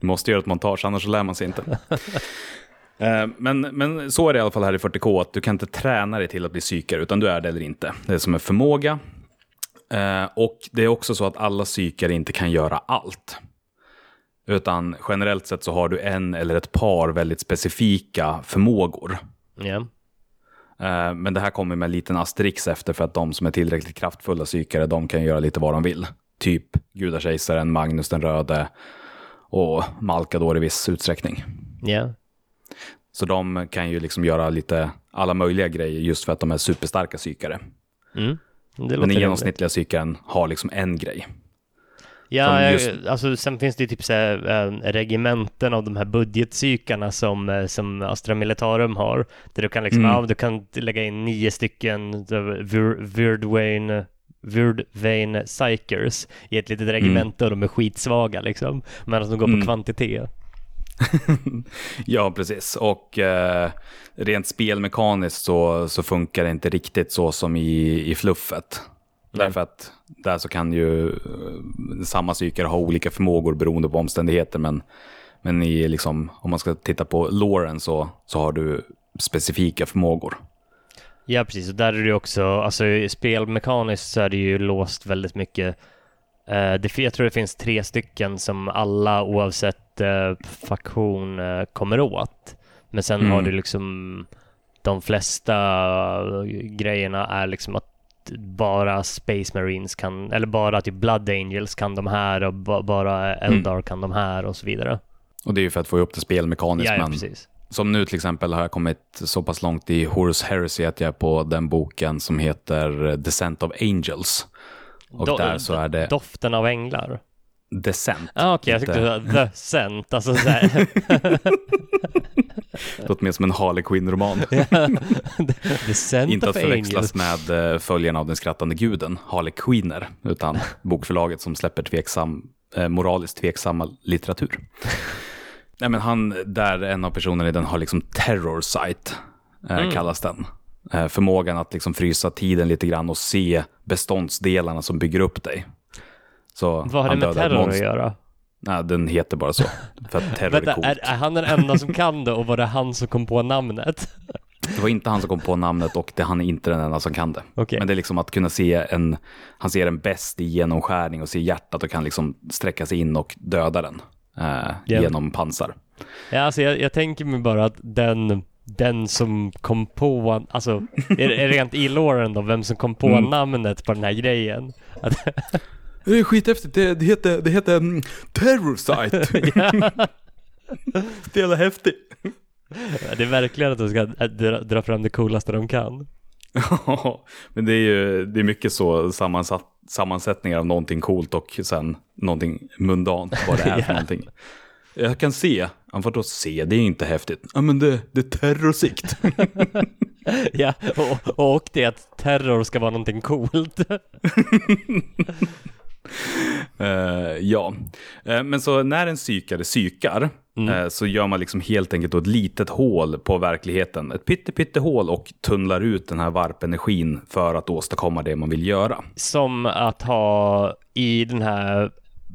Du måste göra ett montage, annars lär man sig inte. [laughs] Eh, men, men så är det i alla fall här i 40K, att du kan inte träna dig till att bli psykare, utan du är det eller inte. Det är som en förmåga. Eh, och det är också så att alla psykare inte kan göra allt. Utan generellt sett så har du en eller ett par väldigt specifika förmågor. Ja. Eh, Men det här kommer med en liten asterix efter för att de som är tillräckligt kraftfulla psykare, de kan göra lite vad de vill. Typ Gudakejsaren, Magnus den röde och Malkador i viss utsträckning. Ja. Så de kan ju liksom göra lite alla möjliga grejer just för att de är superstarka psykare. Mm. Den genomsnittliga psykaren har liksom en grej. Ja, just- alltså sen finns det ju typ så här, eh, regementen av de här budgetpsykarna som, eh, som Astra Militarum har. Där du kan liksom, Mm. ja, du kan lägga in nio stycken Vyrdwain Vyrdvain Psykers i ett litet regemente och de är skitsvaga liksom. Medan de går på Mm. kvantitet. [laughs] Ja, precis. Och eh, rent spelmekaniskt så, så funkar det inte riktigt så som i, i fluffet. Därför att där så kan ju eh, samma psykare ha olika förmågor beroende på omständigheter. Men, men i, liksom, om man ska titta på loren så, så har du specifika förmågor. Ja, precis. Och där är det också, alltså spelmekaniskt så är det ju låst väldigt mycket. Eh, det, jag tror det finns tre stycken som alla oavsett eh, faktion eh, kommer åt. Men sen Mm. har du liksom de flesta grejerna är liksom att bara Space Marines kan, eller bara typ Blood Angels kan de här och ba, bara Eldar kan de här och så vidare. Och det är ju för att få ihop det spelmekaniskt. Ja, ja, men precis. som nu till exempel har jag kommit så pass långt i Horus Heresy att jag är på den boken som heter Descent of Angels. Och Do- där så är det Doften av änglar. Descent. Ah, Okej, jag inte- tyckte det var The Scent, alltså så här. [laughs] Låter mer som en Harley Quinn-roman. [laughs] Inte att förväxlas med eh, följarna av den skrattande guden, Harley Quinner, utan [laughs] bokförlaget som släpper tveksam, eh, moraliskt tveksamma litteratur. Nej, men han, där en av personerna i den har liksom terror sight, eh, Mm. kallas den. Förmågan att liksom frysa tiden lite grann och se beståndsdelarna som bygger upp dig. Så Vad har det med terror att göra? Nej, den heter bara så. [laughs] För att terror är Vänta, coolt. är, är han den enda som kan det och var det han som kom på namnet? [laughs] Det var inte han som kom på namnet och det, han är inte den enda som kan det. Okej. Men det är liksom att kunna se en, han ser en bäst i genomskärning och ser hjärtat och kan liksom sträcka sig in och döda den eh, Ja. genom pansar. Ja, alltså jag, jag tänker mig bara att den, den som kom på, alltså är, är rent i låren då, vem som kom på Mm. namnet på den här grejen. [laughs] Det är skithäftigt, det, det heter, det heter um, Terror Site. [laughs] ja, [laughs] det är jävla häftigt. det är verkligen att de ska äh, dra, dra fram det coolaste de kan. [laughs] Ja, men det är ju det är mycket så sammansatt, sammansättningar av någonting coolt och sen någonting mundant, vad det är för någonting. Jag kan se, ja, vadå se, det är inte häftigt. Ja men det, det är terrorsikt. Ja, och, och det att terror ska vara någonting coolt. [laughs] Eh, ja, Eh, men så när en psykare psykar eh, så gör man liksom helt enkelt ett litet hål på verkligheten. Ett pytte hål och tunnlar ut den här varpenergin för att åstadkomma det man vill göra. Som att ha i den här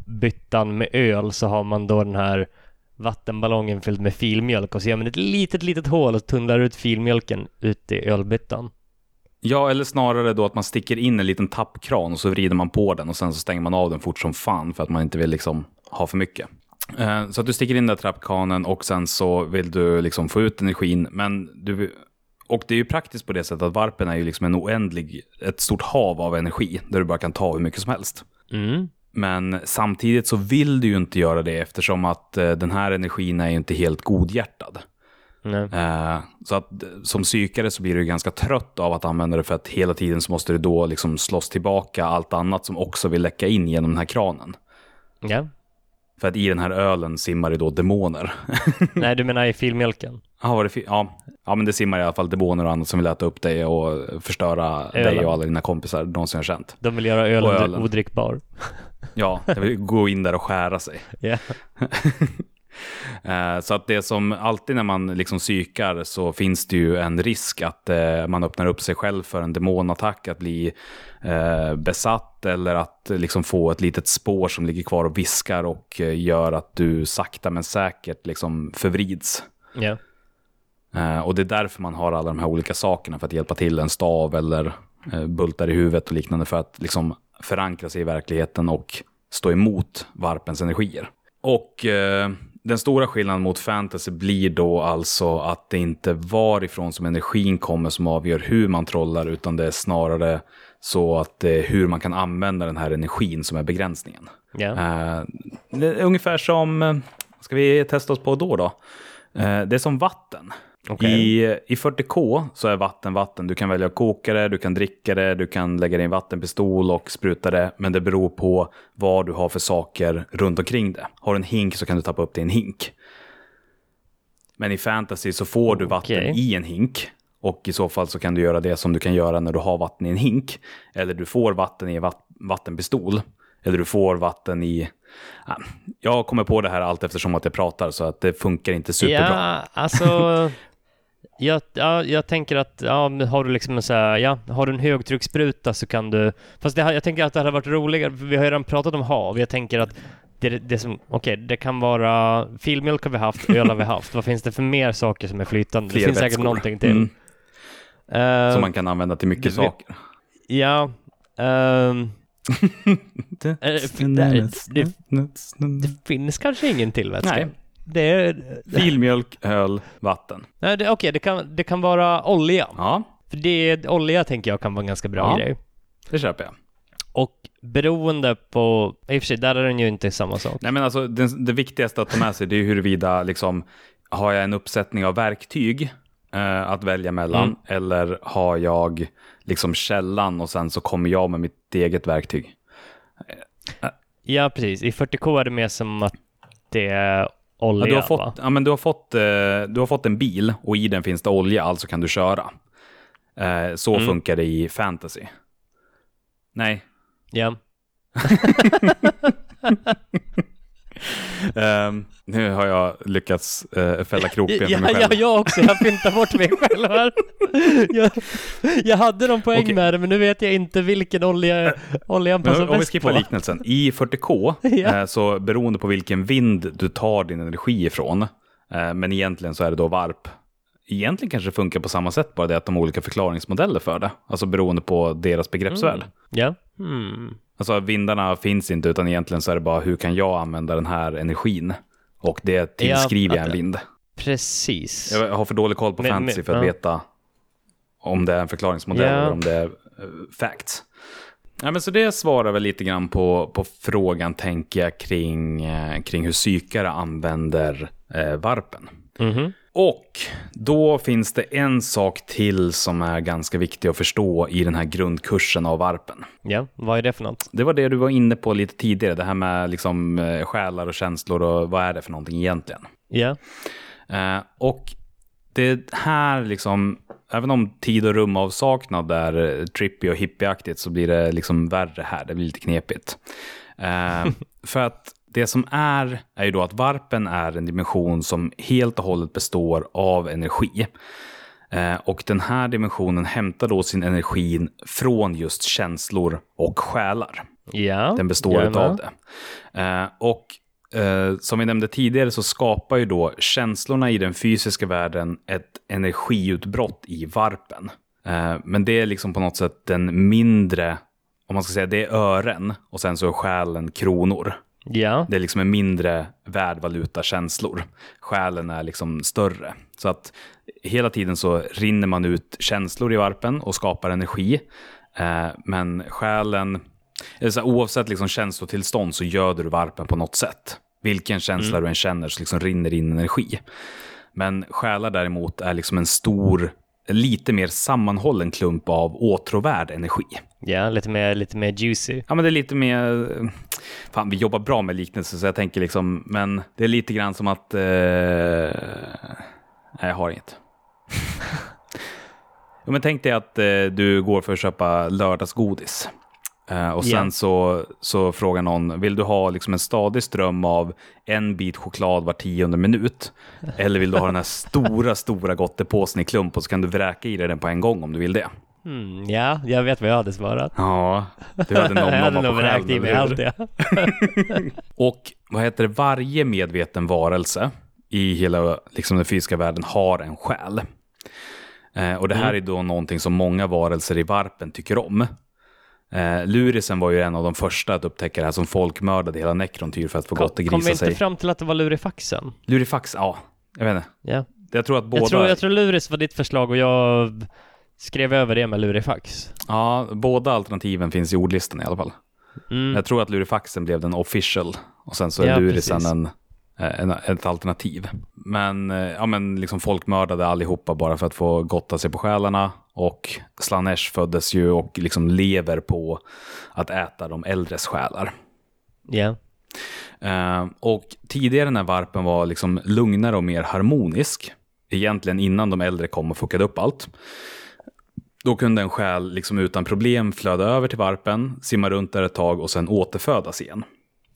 byttan med öl så har man då den här vattenballongen fylld med filmjölk och så gör man ett litet, litet hål och tunnlar ut filmjölken ut i ölbyttan. Ja, eller snarare då att man sticker in en liten tappkran och så vrider man på den och sen så stänger man av den fort som fan för att man inte vill liksom ha för mycket. Eh, Så att du sticker in den där trappkranen och sen så vill du liksom få ut energin. Men du, och det är ju praktiskt på det sättet att varpen är ju liksom en oändlig, ett stort hav av energi där du bara kan ta hur mycket som helst. Mm. Men samtidigt så vill du ju inte göra det eftersom att eh, den här energin är ju inte helt godhjärtad. Eh, så att som psykare så blir du ganska trött av att använda det för att hela tiden så måste du då liksom slåss tillbaka allt annat som också vill läcka in genom den här kranen. Ja. För att i den här ölen simmar det då demoner. [laughs] Nej, du menar i filmjölken? Ja, var det fi- ja. ja, men det simmar i alla fall demoner och annat som vill äta upp dig och förstöra Ölen. dig och alla dina kompisar någonsin har känt. De vill göra ölen, ölen. odrickbar. Ja, det vill gå in där och skära sig. Ja. [laughs] Eh, Så att det som alltid när man liksom psykar så finns det ju en risk att eh, man öppnar upp sig själv för en demonattack, att bli eh, besatt eller att liksom få ett litet spår som ligger kvar och viskar och gör att du sakta men säkert liksom förvrids. Eh, och det är därför man har alla de här olika sakerna för att hjälpa till en stav eller bultar i huvudet och liknande för att liksom förankra sig i verkligheten och stå emot varpens energier. Och den stora skillnaden mot fantasy blir då alltså att det inte varifrån som energin kommer som avgör hur man trollar utan det är snarare så att det är hur man kan använda den här energin som är begränsningen. Det är ungefär som, eh, ska vi testa oss på då då? Eh, det är som vatten. Okej. I, I 40K så är vatten vatten. Du kan välja att koka det, du kan dricka det, du kan lägga det i en vattenpistol och spruta det. Men det beror på vad du har för saker runt omkring det. Har du en hink så kan du tappa upp det i en hink. Men i fantasy så får du vatten Okej. i en hink. Och i så fall så kan du göra det som du kan göra när du har vatten i en hink. Eller du får vatten i en vat- vattenpistol. Eller du får vatten i... Ja, Jag kommer på det här allt eftersom att jag pratar så att det funkar inte superbra. Ja, alltså... [laughs] Jag, ja, jag tänker att ja, har du liksom en så här, ja, har du en högtrycksspruta så kan du... Fast det, jag tänker att det hade varit roligare, för vi har ju redan pratat om hav. Jag tänker att det, det som, okej, det kan vara filmjölk har vi haft, öl har vi haft. Vad finns det för mer saker som är flytande? Fler det finns säkert vätskor. någonting till. Mm, Eh, som man kan använda till mycket vet- saker. Ja. [laughs] Eh, det, det, det finns kanske ingen till vätska. Nej. Det är... Filmjölk, öl, vatten. Nej, det, okej, det, kan, det kan vara olja. Ja, För det, olja tänker jag kan vara en ganska bra Ja. grej. det köper jag. Och beroende på, i och för sig, där är den ju inte samma sak. Nej, men alltså, det, det viktigaste att ta med sig det är huruvida liksom, har jag en uppsättning av verktyg eh, att välja mellan Mm. eller har jag liksom källan och sen så kommer jag med mitt eget verktyg. Ja, precis. I 40K är det mer som att det är olja, Ja, du, har va? fått, ja, men du, har fått, eh, du har fått en bil och i den finns det olja, alltså kan du köra. Eh, så Mm. funkar det i fantasy. Nej. Ja. [laughs] [laughs] Ehm, nu har jag lyckats uh, fälla krokben för Ja, mig ja, själv. jag också. Jag fintar bort mig själv här. Jag, jag hade någon poäng Okej. med det, men nu vet jag inte vilken olja, oljan passar Men om vi bäst på. skippar liknelsen. I 40K, [laughs] Ja. eh, så beroende på vilken vind du tar din energi ifrån, eh, men egentligen så är det då varp egentligen kanske funkar på samma sätt, bara det att de har olika förklaringsmodeller för det. Alltså beroende på deras begreppsvärld. Mm. Ja. Mm. Alltså vindarna finns inte, utan egentligen så är det bara hur kan jag använda den här energin? Och det tillskriver jag en vind. Precis. Jag har för dålig koll på Men- fantasy men- för att ja. veta om det är en förklaringsmodell Ja. eller om det är uh, facts. Ja, men så det svarar väl lite grann på, på frågan, tänker jag, kring, eh, kring hur psykare använder eh, varpen. Mhm. Och då finns det en sak till som är ganska viktig att förstå i den här grundkursen av varpen. Ja, vad är det för något? Det var det du var inne på lite tidigare, det här med liksom, eh, själar och känslor och vad är det för någonting egentligen. Ja. Eh, och det här liksom, även om tid och rumavsaknad är eh, trippy och hippieaktigt så blir det liksom värre här, det blir lite knepigt. Eh, [laughs] för att det som är, är ju då att varpen är en dimension som helt och hållet består av energi. Eh, och den här dimensionen hämtar då sin energi från just känslor och själar. Ja. Den består Jajamän. av det. Eh, och eh, som vi nämnde tidigare så skapar ju då känslorna i den fysiska världen ett energiutbrott i varpen. Men det är liksom på något sätt den mindre, om man ska säga det är ören och sen så är själen kronor. Ja. Det är liksom en mindre värdvaluta känslor. Själen är liksom större. Så att hela tiden så rinner man ut känslor i varpen och skapar energi. Eh, men själen, eller så här, oavsett liksom känslotillstånd så göder du varpen på något sätt. Vilken känsla du än känner så liksom rinner in energi. Men själar däremot är liksom en stor, lite mer sammanhållen klump av åtråvärd energi. Ja, lite mer, lite mer juicy. Ja, men det är lite mer... Fan, vi jobbar bra med liknelser, så jag tänker liksom... Men det är lite grann som att... Eh... Nej, jag har inget. [laughs] ja, men tänk dig att eh, du går för att köpa lördagsgodis. Eh, och sen Ja. så, så frågar någon, vill du ha liksom en stadig ström av en bit choklad var tionde minut? Eller vill du ha den här stora, [laughs] stora gottepåsen i klump och så kan du vräka i dig den på en gång om du vill det? Mm, ja, jag vet vad jag hade svarat. Ja, du hade någon [laughs] jag hade nog vräkt i mig allt det. [laughs] Och vad heter det, varje medveten varelse i hela liksom, den fysiska världen har en själ. Eh, och det här är då någonting som många varelser i varpen tycker om. Eh, Lurisen var ju en av de första att upptäcka det här som folkmördade hela Necrontyr för att få gott Kom vi grisa inte sig. fram till att det var lurifaxen? Lurifax, ja, jag vet inte. Ja. Jag tror att båda, Jag, tror, jag tror luris var ditt förslag och jag skrev över det med lurifax. ja, båda alternativen finns i ordlistan i alla fall. Mm. Jag tror att lurifaxen blev den official och sen så är Ja, lurisen precis. en, en, ett alternativ. Men, eh, ja, men liksom folk mördade allihopa bara för att få gotta sig på själarna och Slanesh föddes ju och liksom lever på att äta de äldres själar. Ja. Eh, och tidigare när varpen var liksom lugnare och mer harmonisk, egentligen innan de äldre kom och fuckade upp allt, då kunde en själ liksom utan problem flöda över till varpen, simma runt där ett tag och sen återfödas igen.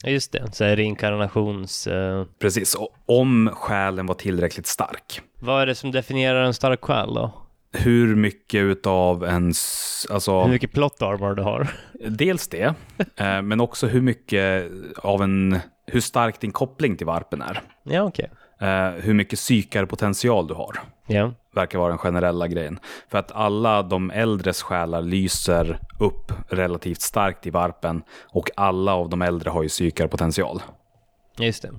Just det. Så här reinkarnations... eh, Precis, och om själen var tillräckligt stark. vad är det som definierar en stark själ då? Hur mycket utav en, s- alltså, Hur mycket plot armor du har? dels det, [laughs] eh, men också hur mycket av en, hur stark din koppling till varpen är. Ja, okej. Eh, hur mycket psykarpotential du har. Ja. verkar vara den generella grejen. För att alla de äldres själar lyser upp relativt starkt i varpen och alla av de äldre har ju psykarpotential. Just det.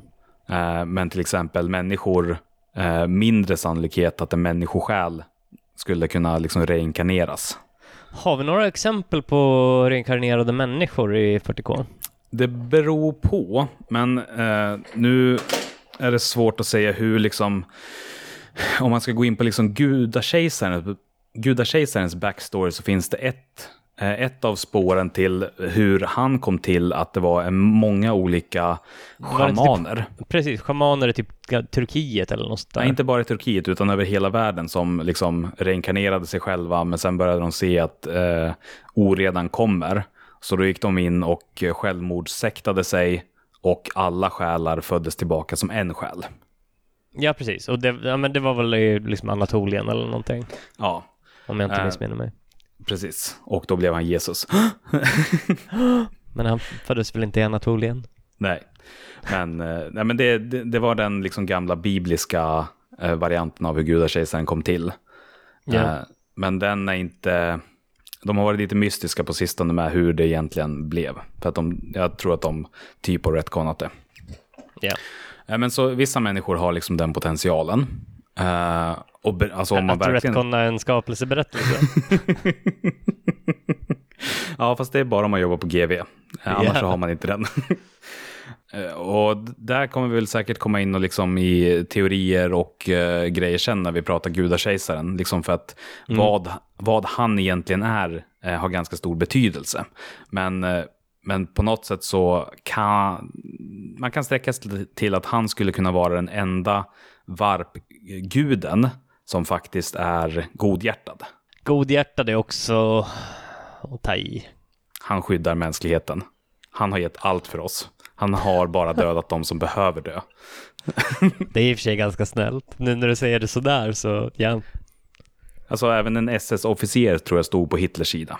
Eh, Men till exempel människor, eh, mindre sannolikhet att en människosjäl skulle kunna liksom reinkarneras. Har vi några exempel på reinkarnerade människor i 40K? Det beror på, men eh, nu är det svårt att säga hur liksom, om man ska gå in på liksom gudakejsaren, gudakejsarens backstory så finns det ett, ett av spåren till hur han kom till att det var en många olika inte schamaner. Precis, schamaner i typ Turkiet eller något där. Nej, inte bara i Turkiet utan över hela världen som liksom reinkarnerade sig själva men sen började de se att eh, oredan kommer. Så då gick de in och eh, självmordssektade sig och alla själar föddes tillbaka som en själ. Ja, precis. Och det, ja, men det var väl i liksom Anatolien eller någonting, Ja, om jag inte Äh. missminner mig. Precis. Och då blev han Jesus. [gasps] Men han föddes väl inte i Anatolien? nej. Men, eh, nej, men det, det, det var den liksom gamla bibliska eh, varianten av hur gudakejsaren kom till. Eh, men den är inte... De har varit lite mystiska på sistone med hur det egentligen blev. För att de, jag tror att de typ har retconat det. Ja. Eh, Men så vissa människor har liksom den potentialen. Eh, och be, alltså om man Att verkligen... retconna en skapelseberättelse. [laughs] Ja, fast det är bara om man jobbar på GV. Eh, Annars Ja. så har man inte den. [laughs] Eh, och där kommer vi väl säkert komma in och liksom i teorier och grejer sen när vi pratar gudakejsaren. Liksom för att vad, vad han egentligen är har ganska stor betydelse. Men, men på något sätt så kan man kan sträcka sig till att han skulle kunna vara den enda varpguden som faktiskt är godhjärtad. Godhjärtad är också att ta i. Han skyddar mänskligheten. Han har gett allt för oss. Han har bara [laughs] dödat de som behöver dö. [laughs] Det är i och för sig ganska snällt. Nu när du säger det sådär så, ja. Alltså även en SS-officer tror jag stod på Hitlers sida.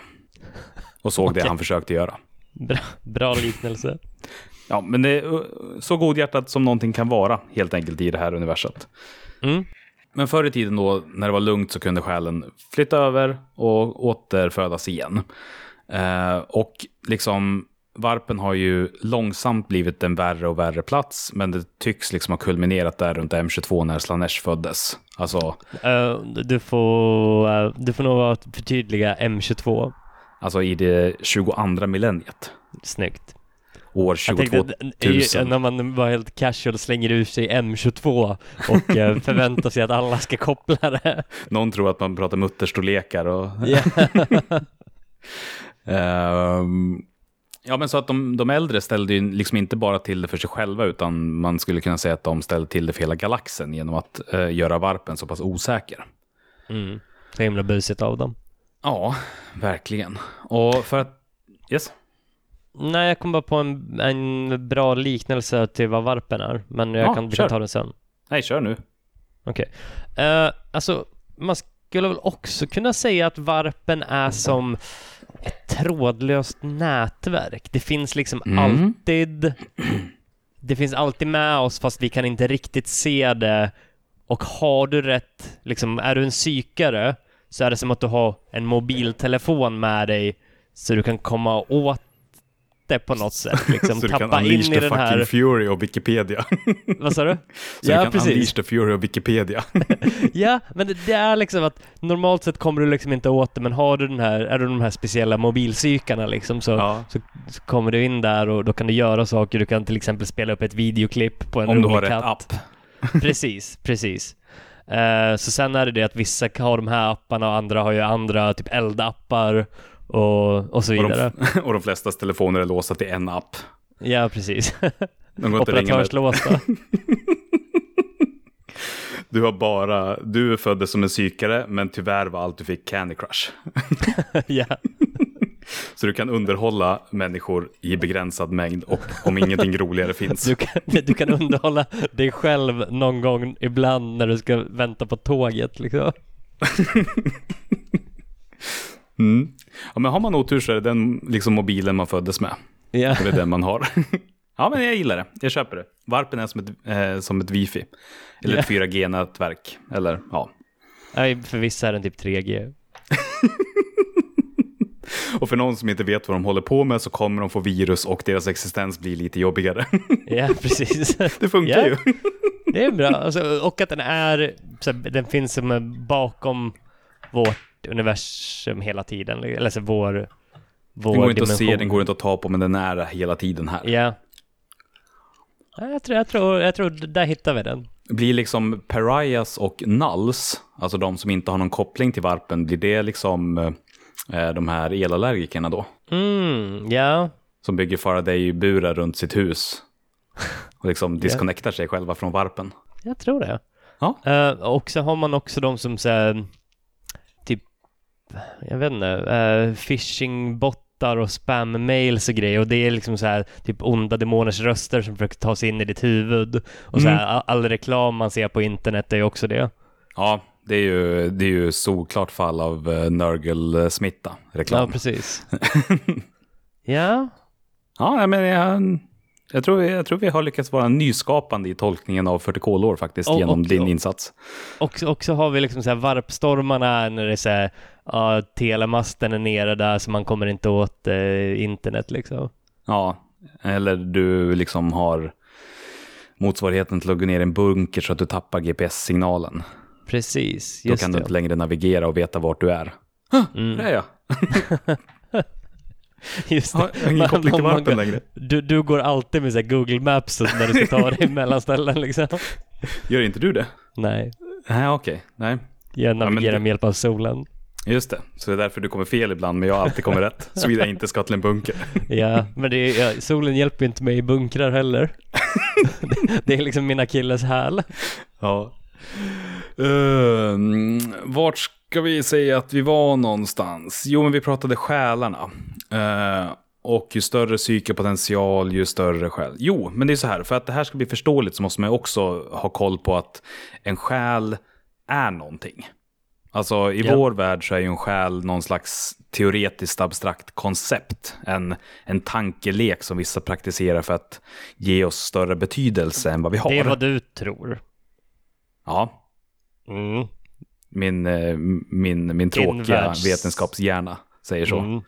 Och såg det Okej. han försökte göra. Bra, bra liknelse. [laughs] Ja, men det är uh, så godhjärtat som någonting kan vara helt enkelt i det här universet. Mm. Men förr i tiden då, när det var lugnt så kunde själen flytta över och återfödas igen. Eh, och liksom, varpen har ju långsamt blivit en värre och värre plats, men det tycks liksom ha kulminerat där runt M22 när Slanesh föddes. Alltså, Eh, du, får, eh, du får nog förtydliga M22. alltså i det 22 millenniet. Snyggt. År Jag tänkte, 22 att, 000. när man bara helt casual slänger ur sig M22 och eh, [laughs] förväntar sig att alla ska koppla det. Någon tror att man pratar mutterstorlekar och... Ja. [laughs] Ehm, ja, men så att de, de äldre ställde ju liksom inte bara till det för sig själva, utan man skulle kunna säga att de ställde till det för hela galaxen genom att eh, göra varpen så pass osäker. Mm. Så himla busigt av dem. Ja, verkligen. Och för att... Yes? Nej, jag kom bara på en, en bra liknelse till vad varpen är, men jag Ja, kan, vi kör. kan ta den sen. Nej, kör nu. Okej. Eh, alltså, man skulle väl också kunna säga att varpen är som ett trådlöst nätverk. Det finns liksom Mm. alltid... Det finns alltid med oss fast vi kan inte riktigt se det. Och har du rätt, liksom är du en psykare så är det som att du har en mobiltelefon med dig så du kan komma åt det på något sätt. Liksom [laughs] så du kan tappa in i the den fucking här... fury of Wikipedia. [laughs] Vad sa du? så ja, du kan precis. unleash the fury of Wikipedia. [laughs] Ja, men det, det är liksom att normalt sett kommer du liksom inte åt det, men har du den här, är du de här speciella mobilpsykarna liksom så, ja. så, så kommer du in där och då kan du göra saker. Du kan till exempel spela upp ett videoklipp på en Om du rolig har rätt katt. app. Precis, precis. Eh, så sen är det det att vissa har de här apparna och andra har ju andra, typ eldappar och, och så Och vidare. de, [laughs] och de flestas telefoner är låsta till en app. Ja, precis. De går. Operatörslåsta. [laughs] Du har bara, du föddes som en psykare, men tyvärr var allt du fick Candy Crush. [laughs] ja. Så du kan underhålla människor i begränsad mängd och om ingenting roligare finns. Du kan, du kan underhålla dig själv någon gång ibland när du ska vänta på tåget liksom. Mm. Ja, men har man otur så är det den liksom, mobilen man föddes med. Ja. Det är den man har. [laughs] ja, men jag gillar det. Jag köper det. Varpen är som ett, eh, som ett wifi. Eller Ja. ett 4G-nätverk. Eller ja. Nej, för vissa är den typ 3G. [laughs] Och för någon som inte vet vad de håller på med så kommer de få virus och deras existens blir lite jobbigare. [laughs] Ja, precis. det funkar Ja. ju. Det är bra. Alltså, och att den är, den finns som en bakom vårt universum hela tiden. Eller så vår, vår Den går inte att dimension. se, den går inte att ta på, men den är hela tiden här. Ja. Ja, Jag tror, jag tror, jag tror, där hittar vi den. Blir liksom Pariahs och Nulls, alltså de som inte har någon koppling till varpen, blir det liksom eh, de här elallergikerna då? Mm, ja. Som bygger Faraday-burar runt sitt hus. Och liksom [laughs] disconnectar sig själva från varpen. Jag tror det. Ja. Eh, och så har man också de som säger jag vet inte, uh, phishing-bottar och spam-mails och grejer. Och det är liksom så här typ onda demoners röster som försöker ta sig in i ditt huvud. Och så Mm. här, all, all reklam man ser på internet är ju också det. Ja, det är ju, det är ju såklart fall av uh, Nurgle-smitta, reklam. Ja, precis. [laughs] ja, Ja, men jag, Jag tror, vi, jag tror vi har lyckats vara nyskapande i tolkningen av 40K-lår faktiskt Och- genom och- din och- insats. Och och så har vi liksom så här varpstormarna när det är så här, ja, telemasten är nere där så man kommer inte åt eh, internet liksom. Ja, eller du liksom har motsvarigheten till att gå ner i en bunker så att du tappar GPS-signalen. Precis, Då just kan du det. inte längre navigera och veta vart du är. Mm. Där är jag. [laughs] Just det. Har ingen Man- koppling till man- varpen längre. Du, du går alltid med så här Google Maps och när du ska ta dig [laughs] mellan ställen liksom. Gör inte du det? Nej, Nej, okej. Nej. jag navigerar det- med hjälp av solen. Just det. Så det är därför du kommer fel ibland, men jag alltid kommer rätt. [laughs] Såvida jag inte ska till en bunker. Ja, men det är, ja, solen hjälper inte mig i bunkrar heller. [laughs] det, är liksom mina killes häl. Ja. Uh, vart ska vi säga att vi var någonstans? Jo, men vi pratade själarna. Eh, och ju större psykopotential, ju större själ. Jo, men det är så här, för att det här ska bli förståeligt så måste man också ha koll på att en själ är någonting. Alltså i Ja. vår värld så är ju en själ någon slags teoretiskt abstrakt koncept. En, en tankelek som vissa praktiserar för att ge oss större betydelse än vad vi har. Det är vad du tror. Ja, Mm. min, eh, min, min tråkiga världs- vetenskapshjärna säger så. Mm.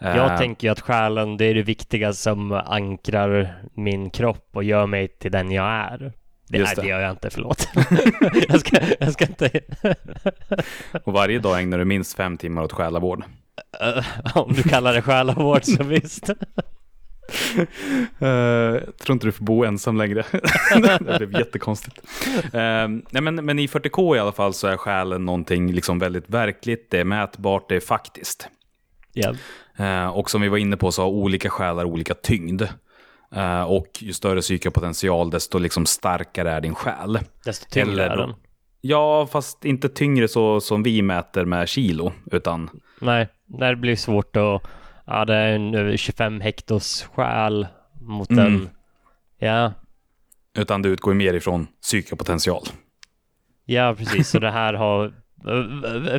Eh, Jag tänker ju att själen, det är det viktiga som ankrar min kropp och gör mig till den jag är. Det, Just nej, det det. gör jag inte, förlåt. [laughs] jag, ska, jag ska inte... Och varje dag ägnar du minst fem timmar åt själavård. [laughs] Om du kallar det själavård så visst. Uh, jag tror inte du får bo ensam längre. [laughs] det blev jättekonstigt. Uh, nej, men, men i 40K i alla fall så är själen någonting liksom väldigt verkligt, det är mätbart, det är faktiskt. Ja. Eh, och som vi var inne på så har olika själar olika tyngd. Eh, och ju större psykopotential desto liksom starkare är din själ. Desto tyngre Eller är den. Ja, fast inte tyngre så som vi mäter med kilo, utan Nej, det blir svårt att... Ja, det är en över 25 hektos själ mot Mm. en... Ja, utan det utgår mer ifrån psykopotential. ja precis. Så det här har...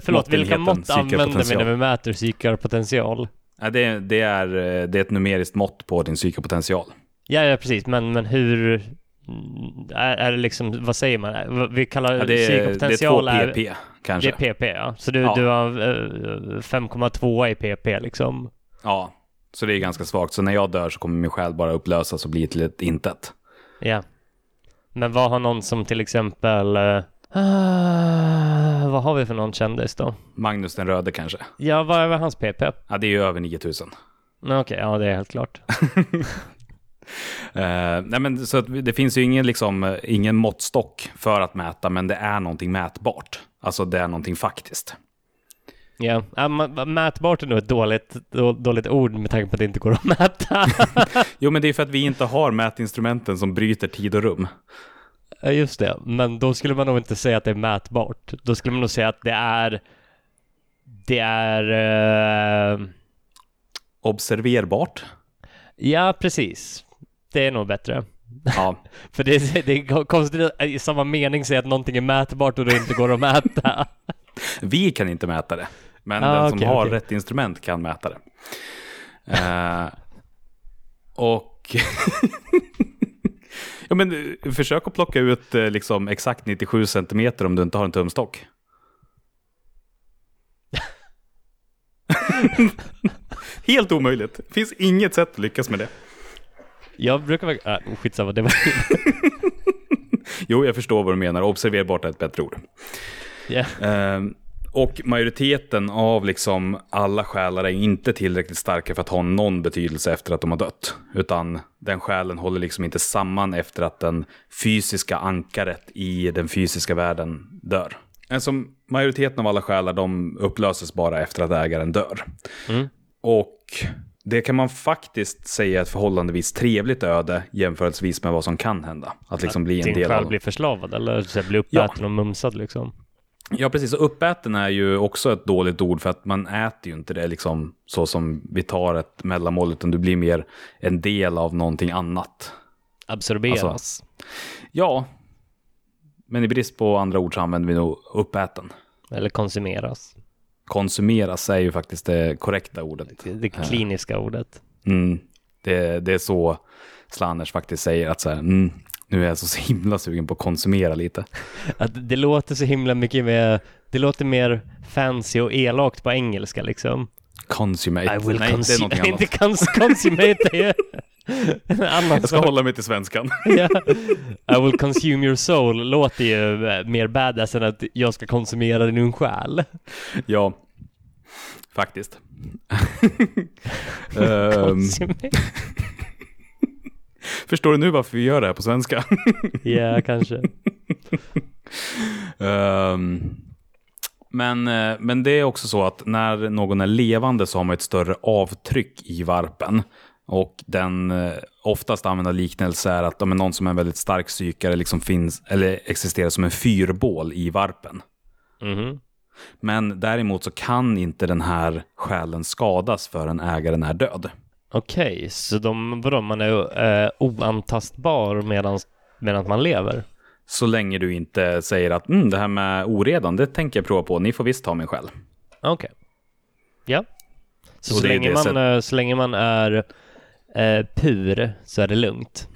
Förlåt, vilka mått använder vi psykopotential. när vi mäter psykarpotential? Ja, det, det, är, eh, det är ett numeriskt mått på din psykopotential. Ja, ja precis, men, men hur... Är, är det liksom, vad säger man? Vi kallar Ja, det, är, det är psykopotential 2 pp kanske. Det är PP ja. Så du, Ja. du har eh, 5,2 i PP liksom. Ja, så det är ganska svagt. Så när jag dör så kommer min själ bara upplösas och bli till ett intet. Ja. Men vad har någon som till exempel... eh, ah, vad har vi för någon kändis då? Magnus den röde kanske. Ja, vad är hans PP? Ja, det är ju över 9000. Nej, Okej, ja det är helt klart. [laughs] Eh, nej men, så det finns ju ingen, liksom, ingen måttstock för att mäta, men det är någonting mätbart. Alltså det är någonting faktiskt. Ja, ma- mätbart är nog ett dåligt, då, dåligt ord med tanke på att det inte går att mäta. [laughs] Jo, men det är för att vi inte har mätinstrumenten som bryter tid och rum. Just det. Men då skulle man nog inte säga att det är mätbart. Då skulle man nog säga att det är... Det är... eh, Observerbart. ja, precis. Det är nog bättre. Ja, [laughs] För det är, det är konstigt att i samma mening säga att någonting är mätbart och det inte går att mäta. [laughs] vi kan inte mäta det. Men Ah, den som okej, har okej. rätt instrument kan mäta det. Eh, och... [laughs] ja, men eh, försök att plocka ut eh, liksom, exakt 97 centimeter om du inte har en tumstock. Helt omöjligt. Det finns inget sätt att lyckas med det. Jag brukar vara... Äh, skitsamma, det var... [laughs] Jo, jag förstår vad du menar. Observerbart är ett bättre ord. Ja. Ehm, och majoriteten av liksom alla själar är inte tillräckligt starka för att ha någon betydelse efter att de har dött. Utan den själen håller liksom inte samman efter att den fysiska ankaret i den fysiska världen dör. Alltså, majoriteten av alla själar de upplöses bara efter att ägaren dör. Mm. Och det kan man faktiskt säga är ett förhållandevis trevligt öde jämförelsevis med vad som kan hända. Att liksom bli en Din del själ av... blir förslavad eller så blir uppäten och mumsad liksom. Ja, precis. Och uppäten är ju också ett dåligt ord för att man äter ju inte det liksom så som vi tar ett mellanmål, utan du blir mer en del av någonting annat. Absorberas. Alltså- Ja, men i brist på andra ord så använder vi nog uppäten. Eller konsumeras. Konsumeras är ju faktiskt det korrekta ordet. Det, det kliniska ordet. Mm. Det, det är så Slanners faktiskt säger att så här, mm, nu är jag så himla sugen på att konsumera lite. [laughs] Att det låter så himla mycket mer, det låter mer fancy och elakt på engelska liksom. Consummate. I will Nej, det är consu- någonting [laughs] annat. inte cons consummate, [laughs] Jag ska hålla mig till svenskan. [laughs] [laughs] I will consume your soul låter ju eh, mer badass än att jag ska konsumera din själ. ja, faktiskt. Ehm, förstår du nu varför vi gör det här på svenska? Ja, kanske. Ehm, men, eh, men det är också så att när någon är levande så har man ett större avtryck i varpen. Och den eh, oftast använda liknelse är att om någon som är en väldigt stark psykare liksom finns, eller existerar som en fyrbål i varpen. Mhm. Men däremot så kan inte den här själen skadas förrän ägaren är död. Okej, så de, vadå, man är eh, oantastbar medan, man lever? Så länge du inte säger att mm, det här med oredan, det tänker jag prova på, ni får visst ta min själ. Okej. Ja. Så, så, länge man, sätt- eh, så länge man är eh, pur så är det lugnt.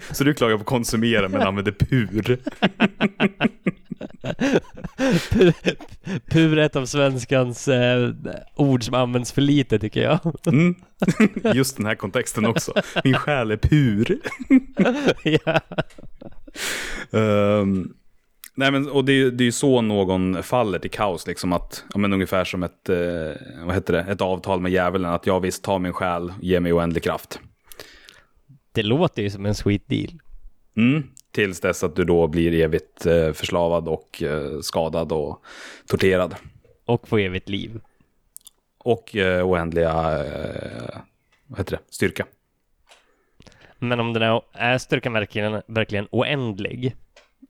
[laughs] Så du klagar på konsumera men använder pur. [laughs] Pur, pur är ett av svenskans eh, ord som används för lite tycker jag. Mm. [laughs] Just den här kontexten också. Min själ är pur. ja. Ehm, nej men, och det, är ju- det är så någon faller till kaos, liksom att, ja, men ungefär som ett, eh, vad heter det, ett avtal med djävulen, att jag visst tar min själ, ge mig oändlig kraft. Det låter ju som en sweet deal. Mm. Tills dess att du då blir evigt eh, förslavad och eh, skadad och torterad. Och få evigt liv. Och eh, oändliga, eh, vad heter det, styrka. Men om den är, är styrkan verkligen, verkligen oändlig?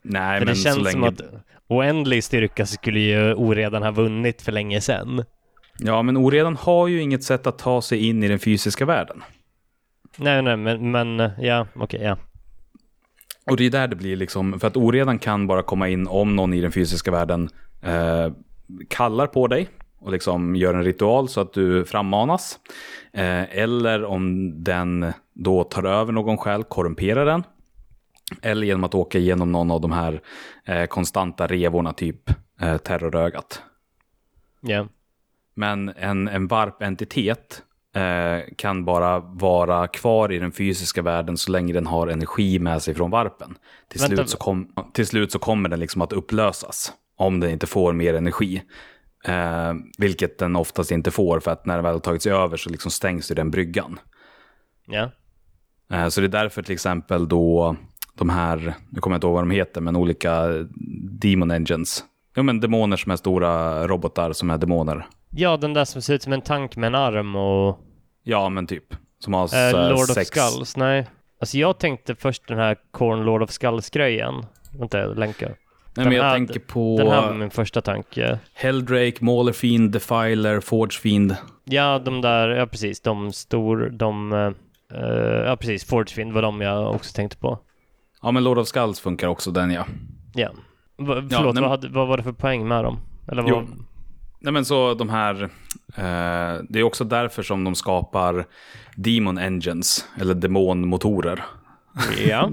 Nej, För men det känns så länge... som att oändlig styrka skulle ju oredan ha vunnit för länge sedan. Ja, men oredan har ju inget sätt att ta sig in i den fysiska världen. Nej, nej, men, men ja, okej, ja. Och det är där det blir liksom, för att oredan kan bara komma in om någon i den fysiska världen eh, kallar på dig och liksom gör en ritual så att du frammanas. Eh, eller om den då tar över någon själ, korrumperar den. Eller genom att åka igenom någon av de här eh, konstanta revorna, typ eh, terrorögat. Ja. Men en, en varp-entitet eh, kan bara vara kvar i den fysiska världen så länge den har energi med sig från varpen. Till, Vänta. slut så, kom, till slut så kommer den liksom att upplösas om den inte får mer energi. Eh, vilket den oftast inte får för att när den väl har tagit sig över så liksom stängs ju den bryggan. Ja. Eh, så det är därför till exempel då de här, nu kommer jag inte ihåg vad de heter, men olika demon engines. Ja men demoner som är stora robotar som är demoner. Ja, den där som ser ut som en tank med en arm och... Ja, men typ. Som har Eh, Lord sex... of Skulls, nej. Alltså jag tänkte först den här Korn Lord of Skulls-grejen. Vänta, jag länkar. Nej, Den men jag här- tänker på Den här var min första tanke. Helldrake, Maulerfiend, Defiler, Forgefiend. Ja, de där, ja precis, de stor, de... eh, ja precis, Forgefiend var de jag också tänkte på. Ja, men Lord of Skulls funkar också den ja. Ja. Va, Ja, förlåt, nej, vad, hade, vad var det för poäng med dem? Eller vad? Jo. Nej men så de här, eh, det är också därför som de skapar Demon Engines, eller demonmotorer. Ja.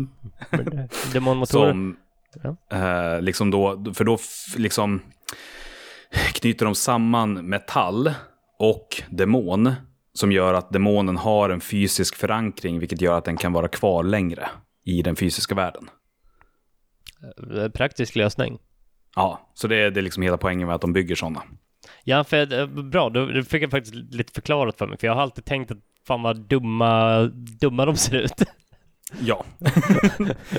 [laughs] Demonmotorer. Som, Ja. eh, liksom då, för då liksom knyter de samman metall och demon. Som gör att demonen har en fysisk förankring, vilket gör att den kan vara kvar längre i den fysiska världen. Eh, Praktisk lösning. Ja, så det är, det är liksom hela poängen med att de bygger sådana. Ja, för eh, bra, då, fick jag faktiskt lite förklarat för mig, för jag har alltid tänkt att fan vad dumma, dumma de ser ut. [laughs] Ja, [laughs]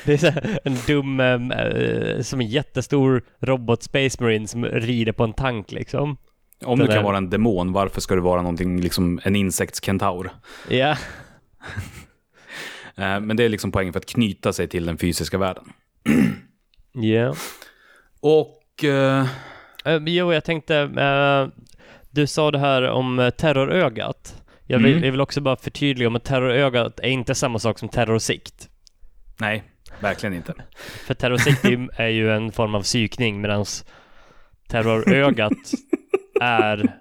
Det är en dum, eh, som en jättestor robot Space Marine som rider på en tank liksom. om Den du kan där- vara en demon, varför ska du vara någonting, liksom en insektskentaur? Ja, [laughs] men det är liksom poängen för att knyta sig till den fysiska världen. [clears throat] ja. Och... Eh, Uh, jo, jag tänkte, eh, du sa det här om uh, terrorögat. Jag vill, Mm. jag vill också bara förtydliga om att terrorögat är inte samma sak som terrorsikt. nej, verkligen inte. [laughs] För terrorsikt är ju- [laughs] är ju en form av psykning medan terrorögat är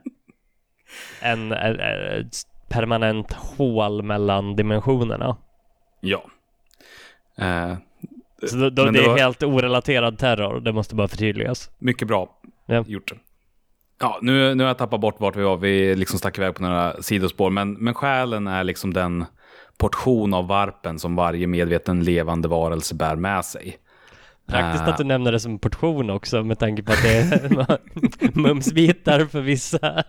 en, en, en permanent hål mellan dimensionerna. Ja. Eh, Så då, då det, det är var- helt orelaterad terror, det måste bara förtydligas. mycket bra Ja. gjort. Ja, nu, nu har jag tappat bort vart vi var. Vi liksom stack iväg på några sidospår. Men, men själen är liksom den portion av varpen som varje medveten levande varelse bär med sig. Praktiskt Ah. att du nämner det som portion också med tanke på att det är [laughs] mumsbitar för vissa.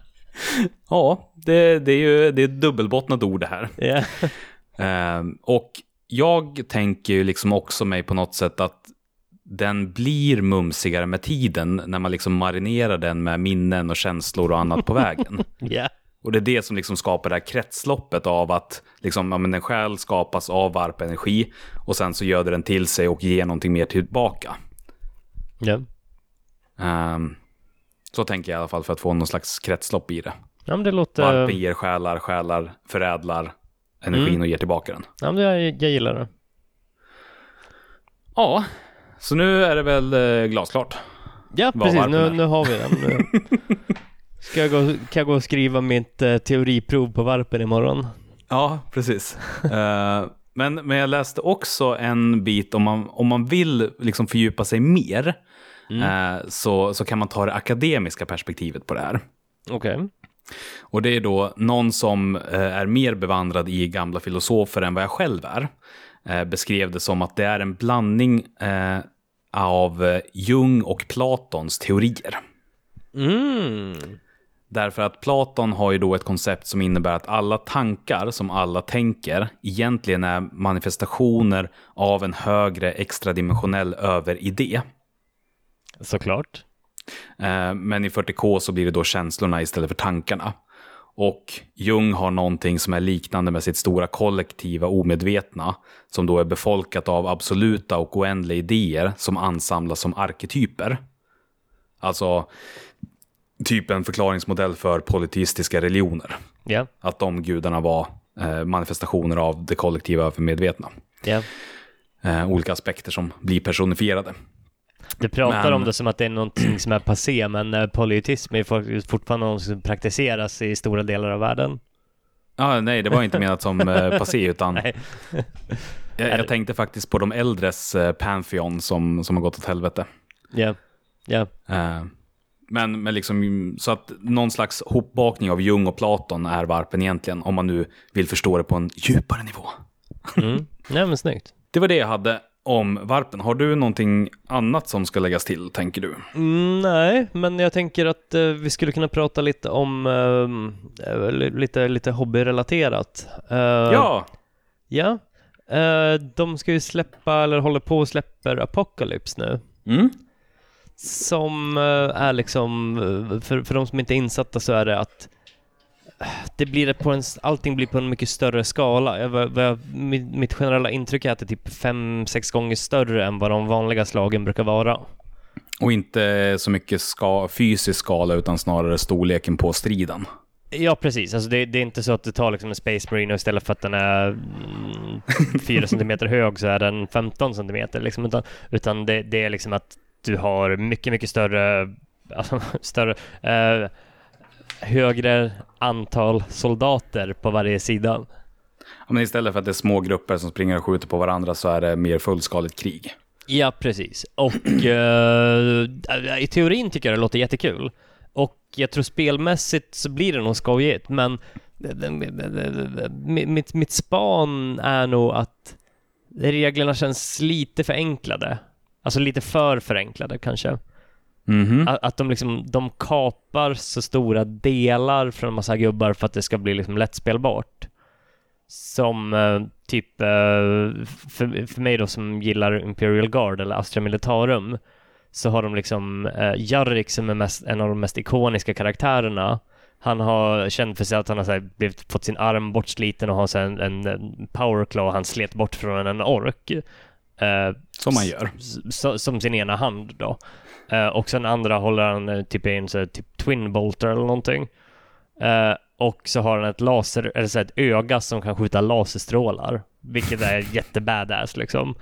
Ja, det, det är ju det är ett dubbelbottnat ord det här. Ehm, och jag tänker ju liksom också mig på något sätt att den blir mumsigare med tiden när man liksom marinerar den med minnen och känslor och annat på [laughs] vägen. Ja. Och det är det som liksom skapar det här kretsloppet av att liksom, ja, men en själ skapas av varpenergi och sen så göder den till sig och ger någonting mer tillbaka. Ja. Ehm, så tänker jag i alla fall för att få någon slags kretslopp i det. Ja det låter... Varpen ger själar, själar förädlar energin Mm. och ger tillbaka den. Ja men jag, jag gillar det. Ja, så nu är det väl eh, glasklart. Ja Vad precis, nu, nu har vi den. [laughs] Ska jag, gå, kan jag gå och skriva mitt eh, teoriprov på varpen imorgon? Ja, precis. [laughs] Eh, men, men jag läste också en bit om man, om man vill liksom fördjupa sig mer eh, så, så kan man ta det akademiska perspektivet på det här. Okej. Och det är då någon som eh, är mer bevandrad i gamla filosofer än vad jag själv är. Eh, beskrev det som att det är en blandning eh, av Jung och Platons teorier. Mm. Därför att Platon har ju då ett koncept som innebär att alla tankar som alla tänker egentligen är manifestationer av en högre extradimensionell överidé. Såklart. Eh, Men i 40K så blir det då känslorna istället för tankarna. Och Jung har någonting som är liknande med sitt stora kollektiva omedvetna, som då är befolkat av absoluta och oändliga idéer som ansamlas som arketyper. Alltså typ en förklaringsmodell för polyteistiska religioner. Ja. Att de gudarna var eh, manifestationer av det kollektiva övermedvetna. Eh, olika aspekter som blir personifierade. Du pratar Men- om det som att det är någonting som är passé, men eh, polyetism är for- fortfarande något som praktiseras i stora delar av världen. Ja, nej, det var inte menat som eh, [laughs] passé, utan [laughs] jag, jag tänkte faktiskt på de äldres eh, Pantheon som, som har gått åt helvete. Ja. Ja. Eh, men, men liksom, så att någon slags hopbakning av Jung och Platon är varpen egentligen, om man nu vill förstå det på en djupare nivå. Mm. Nej men snyggt. Det var det jag hade om varpen. Har du någonting annat som ska läggas till, tänker du? Mm, nej, men jag tänker att eh, vi skulle kunna prata lite om eh, eh, li- lite, lite hobbyrelaterat. Eh, Ja, Ja. Eh, de ska ju släppa, eller håller på och släpper Apocalypse nu. mm. Som eh, är liksom, för, för de som inte är insatta så är det att det blir på en, allting blir på en mycket större skala. Jag, jag, mitt, generella intryck är att det är typ fem, sex gånger större än vad de vanliga slagen brukar vara. och inte så mycket ska, fysisk skala, utan snarare storleken på striden. Ja, precis. Alltså det, det är inte så att du tar liksom en Space Marine och istället för att den är mm, 4 centimeter hög så är den 15 centimeter. Liksom, utan utan det, det är liksom att du har mycket, mycket större, alltså, [laughs] större eh, högre antal soldater på varje sida. Ja, men istället för att det är små grupper som springer och skjuter på varandra så är det mer fullskaligt krig. Ja, precis. Och [clears throat] eh, i teorin tycker jag det låter jättekul. Och jag tror spelmässigt så blir det nog skojigt, men mitt, mitt span är nog att reglerna känns lite förenklade. Alltså lite för förenklade kanske. Mhm. Att, att de liksom, de kapar så stora delar från en massa gubbar för att det ska bli liksom lättspelbart. Som eh, typ, eh, för, för mig då som gillar Imperial Guard eller Astra Militarum, så har de liksom eh, Jarrik som är mest, en av de mest ikoniska karaktärerna. Han har känt för sig att han har så här, blivit, fått sin arm bortsliten och har så här, en, en, en powerclaw han slet bort från en ork. Eh, Som man gör. s- som sin ena hand då. Eh, och sen andra håller han eh, typ i en så typ twin bolter eller någonting. Eh, och så har han ett laser, eller så ett öga som kan skjuta laserstrålar. Vilket är [laughs] jättebadass liksom.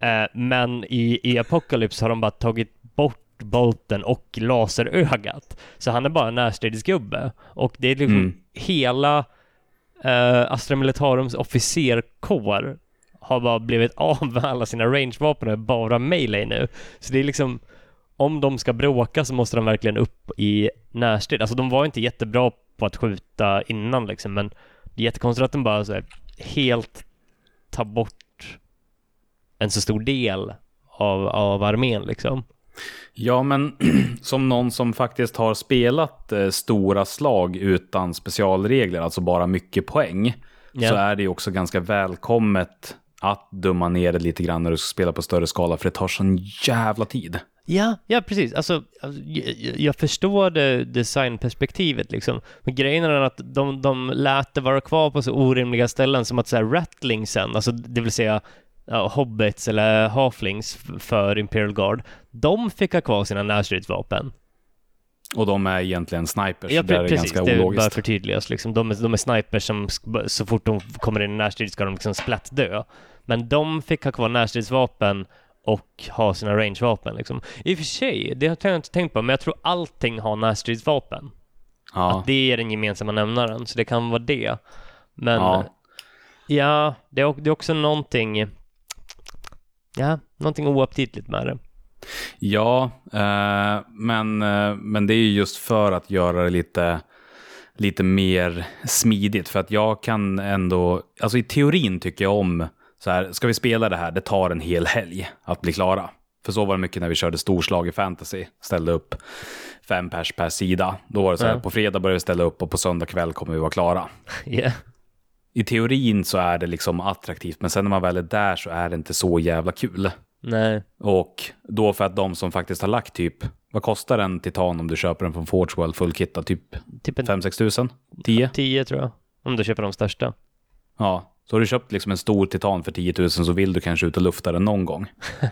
Eh, men i, i Apocalypse har de bara tagit bort bolten och laserögat. Så han är bara en närstridsgubbe. Och det är liksom Mm. hela uh, Astra Militarums officerkår har bara blivit av med alla sina rangevapen och är bara melee nu. Så det är liksom, om de ska bråka så måste de verkligen upp i närstrid. Alltså de var inte jättebra på att skjuta innan liksom, men det är jättekonstigt att de bara så här, helt tar bort en så stor del av, av armén liksom. Ja, men [clears throat] som någon som faktiskt har spelat eh, stora slag utan specialregler, alltså bara mycket poäng, Ja. så är det ju också ganska välkommet att dumma ner det lite grann när du ska spela på större skala, för det tar sån jävla tid. Ja, ja precis. Alltså, alltså jag, jag förstår det designperspektivet liksom. Men grejen är att de, de lät det vara kvar på så orimliga ställen som att säga rattlingsen, alltså det vill säga ja, hobbits eller halflings för Imperial Guard, de fick ha kvar sina närstridsvapen. Och de är egentligen snipers, Ja, där är pre- det precis. ganska Det bör ologiskt. förtydligas liksom. De är, de är snipers som så fort de kommer in i närstrid ska de liksom splatt dö. Men de fick ha kvar närstridsvapen och ha sina rangevapen liksom. I och för sig, det har jag inte tänkt på, men jag tror allting har närstridsvapen. Ja. Att det är den gemensamma nämnaren, så det kan vara det. Men Ja. ja, det, är, det är också någonting Ja, någonting oaptitligt med det. Ja, eh, men, eh, men det är ju just för att göra det lite, lite mer smidigt. För att jag kan ändå, alltså i teorin tycker jag om, så här, ska vi spela det här, det tar en hel helg att bli klara. För så var det mycket när vi körde storslag i fantasy. Ställde upp fem pers per sida. Då var det så här, Ja. på fredag började vi ställa upp och på söndag kväll kommer vi vara klara. [laughs] Ja, I teorin så är det liksom attraktivt, men sen när man väl är där så är det inte så jävla kul. nej. Och då för att de som faktiskt har lagt typ, vad kostar en titan om du köper den från Forge World fullkittad? Typ Typ en 5-6 tusen? 10? 10 tror jag. Om du köper de största. Ja. Så har du köpt liksom en stor titan för 10 000 så vill du kanske ut och lufta den någon gång. [laughs]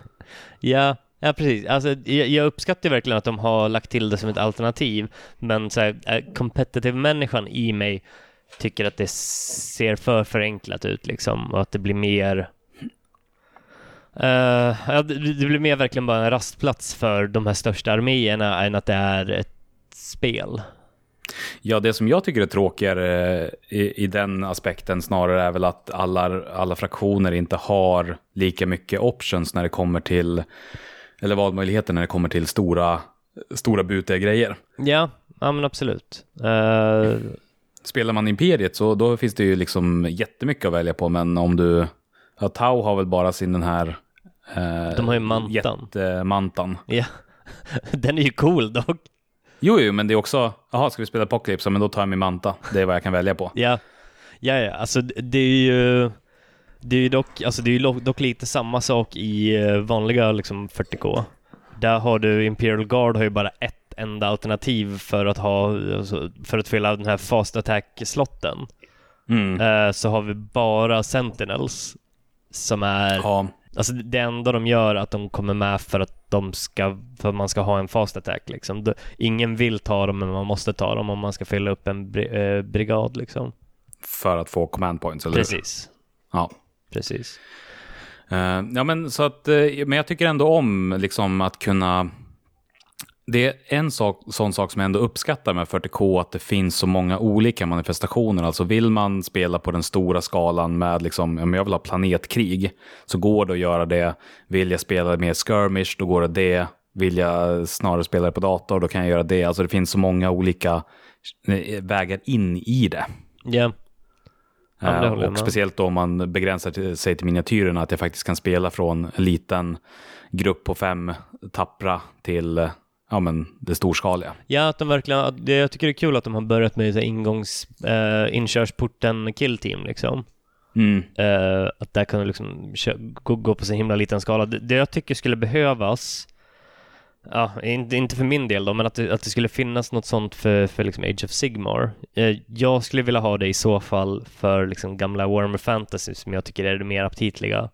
Ja, ja precis. Alltså, jag, jag uppskattar verkligen att de har lagt till det som ett alternativ, men så här, eh, competitive-människan i mig tycker att det ser för förenklat ut liksom, och att det blir mer uh, ja, det blir mer verkligen bara en rastplats för de här största arméerna än att det är ett spel. Ja, det som jag tycker är tråkigare eh, i, i den aspekten snarare är väl att alla, alla fraktioner inte har lika mycket options när det kommer till, eller valmöjligheter när det kommer till stora, stora butiga grejer. Ja, ja men absolut. Eh, Spelar man Imperiet så då finns det ju liksom jättemycket att välja på, men om du... Ja, Tau har väl bara sin den här... Eh, De har ju mantan. Jättemantan. ja, [laughs] den är ju cool dock. Jo, jo, men det är också... Jaha, ska vi spela Apocalypse? Men då tar jag min manta. Det är vad jag kan välja på. Ja, ja, ja, alltså det är ju det är ju dock, alltså det är dock lite samma sak i eh, vanliga liksom 40K. Där har du Imperial Guard har ju bara ett enda alternativ för att ha, alltså, för att fylla den här fast attack-slotten. Mm. Eh, så har vi bara Sentinels som är, Ja, alltså det enda de gör är att de kommer med för att de ska, för att man ska ha en fast attack liksom. Ingen vill ta dem men man måste ta dem om man ska fylla upp en bri- eh, brigad liksom. för att få command points, eller hur? Precis, Ja. precis. Eh, ja, men så att, eh, men jag tycker ändå om liksom att kunna... Det är en sak, sån sak som jag ändå uppskattar med 40K, att det finns så många olika manifestationer. Alltså vill man spela på den stora skalan med, liksom, om jag vill ha planetkrig, så går det att göra det. Vill jag spela mer skirmish, då går det det. Vill jag snarare spela det på dator, då kan jag göra det. Alltså det finns så många olika eh, vägar in i det. Ja. Ja, det Eh, och speciellt då om man begränsar sig till miniatyrerna, att jag faktiskt kan spela från en liten grupp på fem tappra till eh, ja, men det storskaliga. Ja, att de verkligen, det, jag tycker det är kul att de har börjat med så här ingångs, eh, inkörsporten killteam liksom. Mm. Eh, att där kan du liksom kö- gå, gå på så himla liten skala. Det, det jag tycker skulle behövas, ja, inte, inte för min del då, men att det, att det skulle finnas något sånt för, för liksom Age of Sigmar. Eh, jag skulle vilja ha det i så fall för liksom gamla Warhammer Fantasy som jag tycker är det mer aptitliga.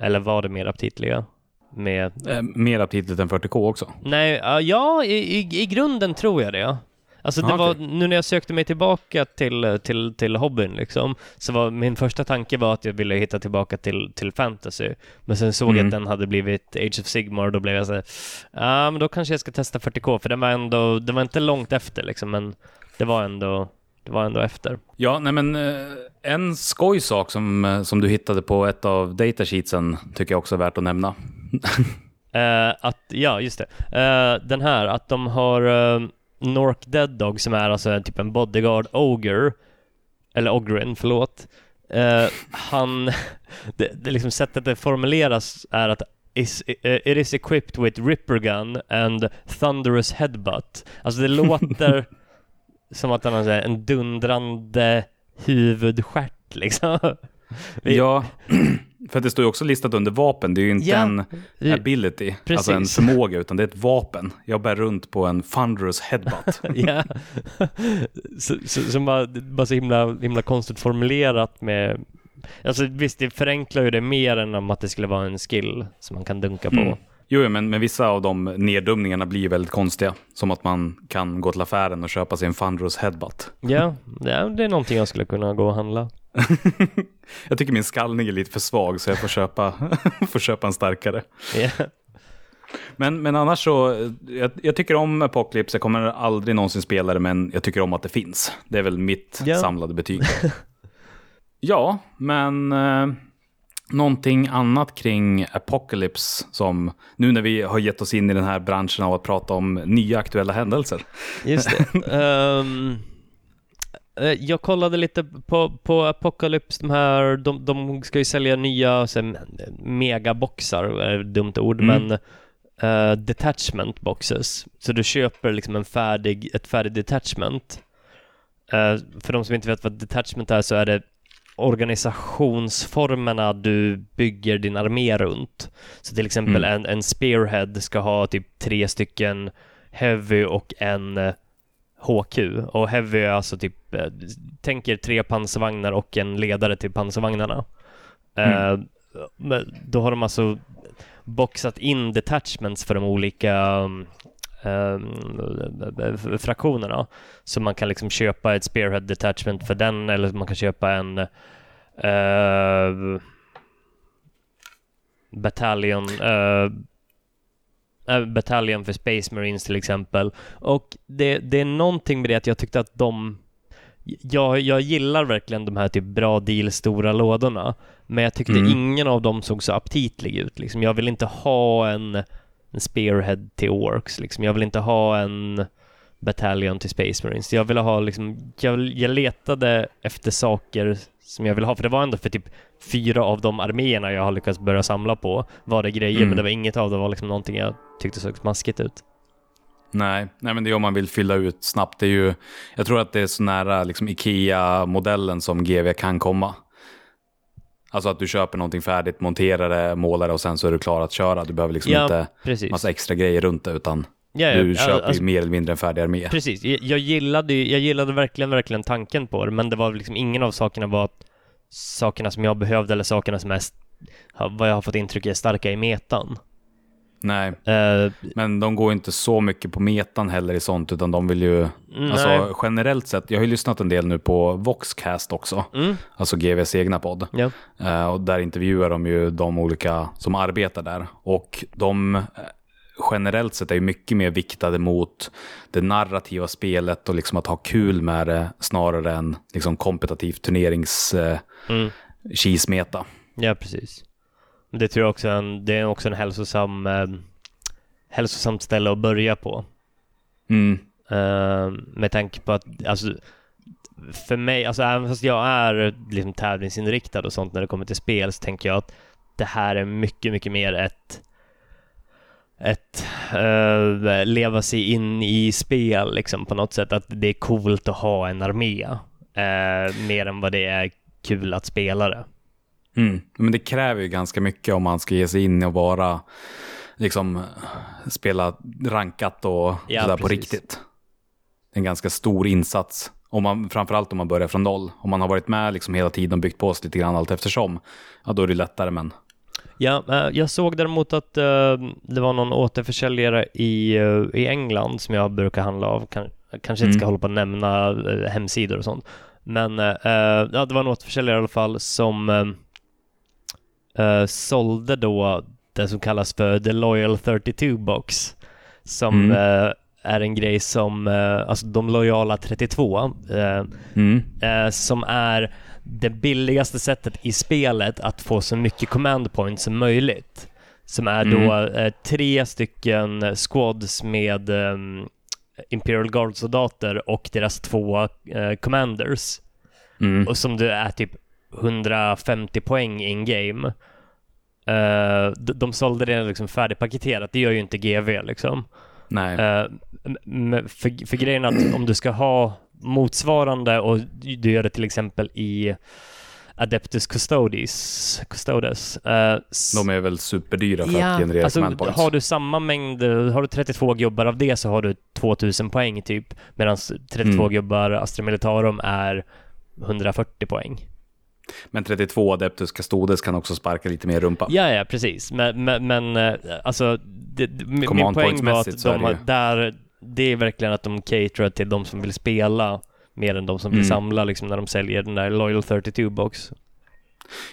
Eller var det mer aptitliga? Med Eh, mer aptitligt än 40K också. Nej, ja, ja i, i, i grunden tror jag det. Alltså det Ah, var, nu när jag sökte mig tillbaka till, till, till hobbyn liksom, så var min första tanke var att jag ville hitta tillbaka till, till fantasy. Men sen såg jag Mm. att den hade blivit Age of Sigmar och då blev jag såhär, ja men då kanske jag ska testa 40K för den var ändå, den var inte långt efter liksom, men det var ändå, det var ändå efter. Ja, nej men eh, en skojsak som, eh, som du hittade på ett av datasheetsen tycker jag också är värt att nämna. [laughs] Eh, att, ja, just det. Eh, den här, att de har uh, Nork Dead Dog som är alltså typ en bodyguard ogre, eller ogrin, förlåt. Eh, han, [laughs] det, det liksom sättet det formuleras är att is, uh, it is equipped with ripper gun and thunderous headbutt. Alltså det låter [laughs] som att han har en dundrande huvudstjärt liksom. Ja, [clears throat] för det står ju också listat under vapen. Det är ju inte Ja, en ability, alltså en precis. förmåga, utan det är ett vapen. Jag bär runt på en thunderous headbutt. [laughs] Ja. som bara, bara så himla, himla konstigt formulerat med... Alltså visst, det förenklar ju det mer än om att det skulle vara en skill som man kan dunka på. Mm. Jo, men, men vissa av de neddumningarna blir väldigt konstiga. Som att man kan gå till affären och köpa sig en thunderous headbutt. Ja, det är någonting jag skulle kunna gå och handla. [laughs] Jag tycker min skallning är lite för svag så jag får köpa, [laughs] får köpa en starkare. Ja. Men, men annars så, jag, jag tycker om Apocalypse, jag kommer aldrig någonsin spela det, men jag tycker om att det finns. Det är väl mitt Ja. samlade betyg. [laughs] ja, men eh, någonting annat kring Apocalypse som, nu när vi har gett oss in i den här branschen av att prata om nya aktuella händelser. Just det. Eh, jag kollade lite på, på Apocalypse, de här, de, de ska ju sälja nya så här, megaboxar, ett dumt ord, Mm. men eh, detachment boxes. Så du köper liksom en färdig, ett färdigt detachment. Eh, för de som inte vet vad detachment är så är det organisationsformerna du bygger din armé runt. Så till exempel Mm. en, en spearhead ska ha typ tre stycken heavy och en eh, HQ. Och heavy är alltså typ, eh, tänk er tre pansarvagnar och en ledare till pansarvagnarna. Eh, men då har de alltså boxat in detachments för de olika um, eh, fraktionerna. Så man kan liksom köpa ett spearhead detachment för den eller man kan köpa en eh, bataljon eh, eh, bataljon för Space Marines till exempel. Och det, det är någonting med det att jag tyckte att de jag, jag gillar verkligen de här typ bra deal stora lådorna. Men jag tyckte Mm. ingen av dem såg så aptitlig ut. Liksom. Jag vill inte ha en, en spearhead till Orks. Liksom. Jag vill inte ha en bataljon till Space Marines. Jag ville ha liksom, jag, jag letade efter saker som jag vill ha. För det var ändå för typ fyra av de arméerna jag har lyckats börja samla på var det grejer, Mm. men det var inget av det var liksom någonting jag tyckte såg smaskigt ut. Nej, nej, men det är om man vill fylla ut snabbt. Det är ju, jag tror att det är så nära liksom, Ikea-modellen som GV kan komma. Alltså att du köper någonting färdigt, monterar det, målar det och sen så är du klar att köra. Du behöver liksom Ja, inte Precis. massa extra grejer runt det, utan Ja, ja, du köper alltså- mer eller mindre en färdig armé. Precis, jag, gillade, jag gillade verkligen, verkligen tanken på det, men det var liksom ingen av sakerna var sakerna som jag behövde eller sakerna som är, vad jag har fått intryck är starka i metan. Nej, Eh, men de går inte så mycket på metan heller i sånt, utan de vill ju, nej. alltså generellt sett, jag har ju lyssnat en del nu på Voxcast också, Mm, alltså GVs egna podd. ja. Eh, och där intervjuar de ju de olika som arbetar där. Och de eh, generellt sett är ju mycket mer viktade mot det narrativa spelet och liksom att ha kul med det snarare än liksom kompetitivt turnerings eh, Mm. Ja, precis. Det tror jag också en, det är också en hälsosam, eh, hälsosamt ställe att börja på. Mm. Eh, med tanke på att, alltså, för mig, alltså även fast jag är liksom tävlingsinriktad och sånt när det kommer till spel så tänker jag att det här är mycket, mycket mer ett ett eh, leva sig in i spel liksom på något sätt. Att det är coolt att ha en armé. eh, mer än vad det är kul att spela det. Mm. Men det kräver ju ganska mycket om man ska ge sig in och vara, liksom, spela rankat och Ja, sådär på riktigt. Det är en ganska stor insats. Om man, framförallt om man börjar från noll. Om man har varit med liksom hela tiden och byggt på sig lite grann allt eftersom, ja då är det lättare. Men Ja, eh, jag såg däremot att eh, det var någon återförsäljare i, eh, i England som jag brukar handla av. Kan, kanske inte ska Mm. hålla på att nämna hemsidor och sånt. Men ja, det var en återförsäljare i alla fall som eh, sålde då det som kallas för The Loyal 32 Box. Som Mm. eh, är en grej som, eh, alltså de lojala 32, eh, Mm. som är det billigaste sättet i spelet att få så mycket command points som möjligt. Som är då eh, tre stycken squads med ehm, Imperial Guard-soldater och deras två commanders. Mm. Och som det är typ 150 poäng in game. Eh, de, de sålde det liksom färdigpaketerat, det gör ju inte GV liksom. Nej. M- för, för grejen att om du ska ha motsvarande och du gör det till exempel i Adeptus Custodes, Custodes s- De är väl superdyra för att generera alltså, command points. har du samma mängd, har du 32 gubbar av det så har du 2000 poäng typ, medan 32 Mm. gubbar Astra Militarum är 140 poäng. Men 32 Adeptus Custodes kan också sparka lite mer rumpa. Ja, ja, precis. Men, men, men eh, alltså, det, min poäng var att de har, där, det är verkligen att de caterar till de som vill spela mer än de som vill Mm. samla liksom när de säljer den där Loyal 32-box.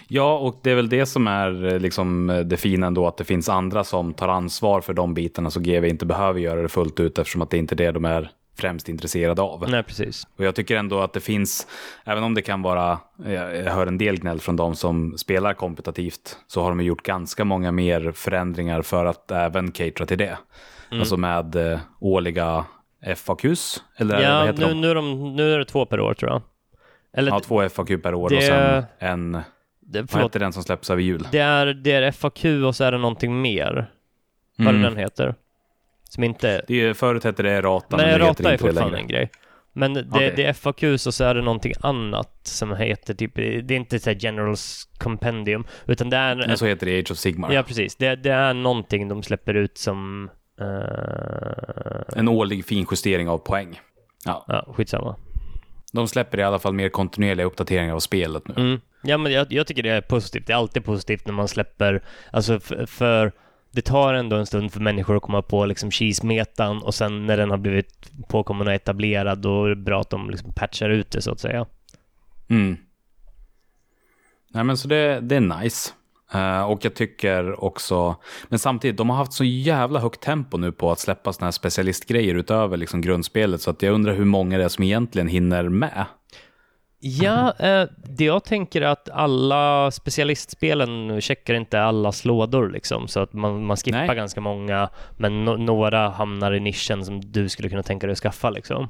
Ja, och det är väl det som är eh, liksom det fina ändå, att det finns andra som tar ansvar för de bitarna så GV inte behöver göra det fullt ut eftersom att det inte är det de är främst intresserade av. Nej, precis. Och jag tycker ändå att det finns, även om det kan vara, jag hör en del gnäll från de som spelar kompetitivt, så har de gjort ganska många mer förändringar för att även catera till det. Mm. Alltså med eh, årliga FAQs, eller vad Ja, heter nu, de? nu, är de, nu är det två per år tror jag. Eller, Ja, två FAQ per år det- och sen en, det, vad förlåt, heter den som släpps över jul? det, är, det är FAQ och så är det någonting mer. Vad Mm. det den heter? Som inte... Det är, förut hette det Rata, Nej, men det heter Rata är inte fortfarande en grej. Men det, Okej. det är FAQs och så är det någonting annat som heter typ, det är inte så här Generals Compendium, utan det är... Men så heter det Age of Sigmar. ja, precis. Det, det är någonting de släpper ut som... eh, En årlig finjustering av poäng. Ja, ja, skitsamma. de släpper i alla fall mer kontinuerliga uppdateringar av spelet nu. Mm. Ja, men jag, jag tycker det är positivt. Det är alltid positivt när man släpper, alltså för, för det tar ändå en stund för människor att komma på liksom cheese-metan och sen när den har blivit påkommen och etablerad då är det bra att de liksom patchar ut det så att säga. Mm. Nej men så det, det är nice. Uh, och jag tycker också, men samtidigt, de har haft så jävla högt tempo nu på att släppa såna här specialistgrejer utöver liksom grundspelet, så att jag undrar hur många det är som egentligen hinner med. Ja, eh, det jag tänker är att alla specialistspelen checkar inte allas lådor liksom, så att man, man skippar Nej. ganska många, men no några hamnar i nischen som du skulle kunna tänka dig att skaffa liksom.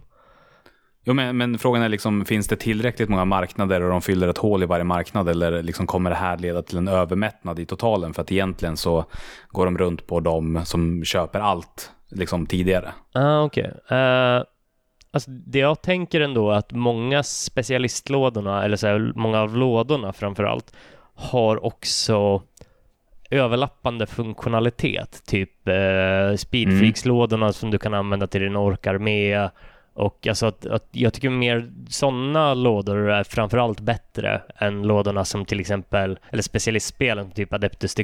Jo, men, men frågan är liksom, finns det tillräckligt många marknader och de fyller ett hål i varje marknad eller liksom kommer det här leda till en övermättnad i totalen? För att egentligen så går de runt på de som köper allt liksom tidigare. Ah, okej. Eh, alltså det jag tänker ändå är att många specialistlådorna, eller så här, många av lådorna framför allt, har också överlappande funktionalitet. Typ eh, speedfreaks-lådorna som du kan använda till din orkarmé. Och alltså att, att jag tycker mer sådana lådor är framförallt bättre än lådorna som till exempel, eller specialistspelen typ Adeptus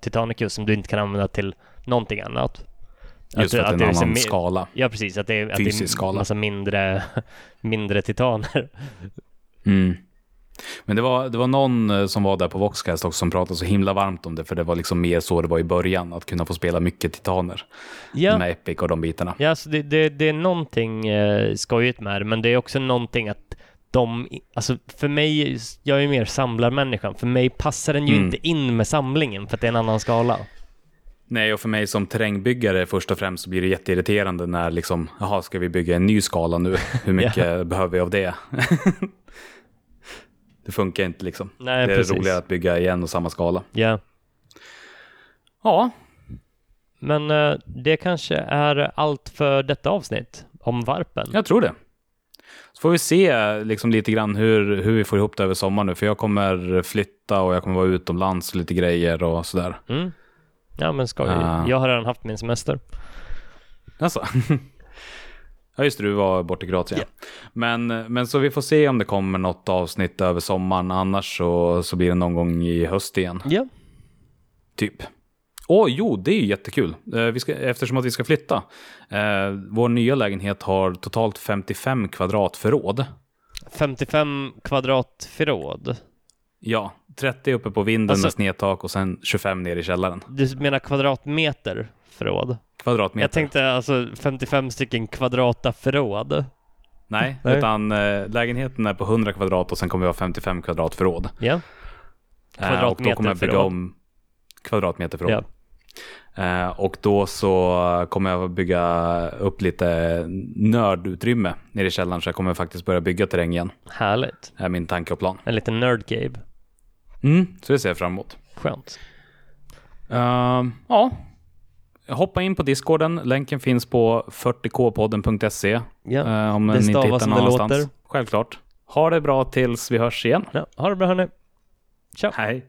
Titanicus som du inte kan använda till någonting annat. Just för att, det är en så annan mer- skala. Ja, precis. Att det är, att det är Fysisk skala. massa mindre, [laughs] mindre titaner. Mm. Men det var, det var någon eh, som var där på Voxcast också som pratade så himla varmt om det, för det var liksom mer så det var i början, att kunna få spela mycket titaner Ja, med Epic och de bitarna. ja så det, det, det är någonting eh, skojigt med det, men det är också någonting att de, alltså för mig, jag är ju mer samlarmänniskan, för mig passar den ju Mm. inte in med samlingen för att det är en annan skala. Nej, och för mig som terrängbyggare först och främst så blir det jätteirriterande när liksom, jaha, ska vi bygga en ny skala nu? [laughs] Hur mycket behöver vi av det? [laughs] det funkar inte liksom. Nej, det är precis. roligare att bygga igen och samma skala. Ja, Ja, men eh, det kanske är allt för detta avsnitt om varpen. jag tror det. Så får vi se liksom lite grann hur, hur vi får ihop det över sommaren nu, för jag kommer flytta och jag kommer vara utomlands och lite grejer och sådär. Mm. Ja, men skoj. Ah. Jag har redan haft min semester. Alltså. [laughs] Ja just det, du var borta i Kroatien. Men, men så vi får se om det kommer något avsnitt över sommaren. Annars så, så blir det någon gång i höst igen. Ja. Typ. Åh, jo, det är ju jättekul. Eh, vi ska, eftersom att vi ska flytta. Eh, vår nya lägenhet har totalt 55 kvadrat förråd. 55 kvadrat förråd. Ja, 30 uppe på vinden Alltså- med snedtak och sen 25 ner i källaren. Du menar kvadratmeter förråd. Kvadratmeter. Jag tänkte alltså 55 stycken kvadrata förråd. Nej, [laughs] Nej. utan eh, lägenheten är på 100 kvadrat och sen kommer vi ha 55 kvadrat förråd. Ja. Eh, och då Kvadratmeter kommer jag bygga om kvadratmeter förråd. Ja. Eh, och då så kommer jag bygga upp lite nördutrymme nere i källaren så jag kommer faktiskt börja bygga terräng igen. Härligt. är min tanke och plan. En liten nerd cave. Mm, så det ser jag fram emot. Skönt. Uh, ja, hoppa in på discorden. Länken finns på 40kpodden.se. Ja. eh, om det stavas som det låter. Självklart. Ha det bra tills vi hörs igen. ja. Ha det bra hörni. Ciao. Hej.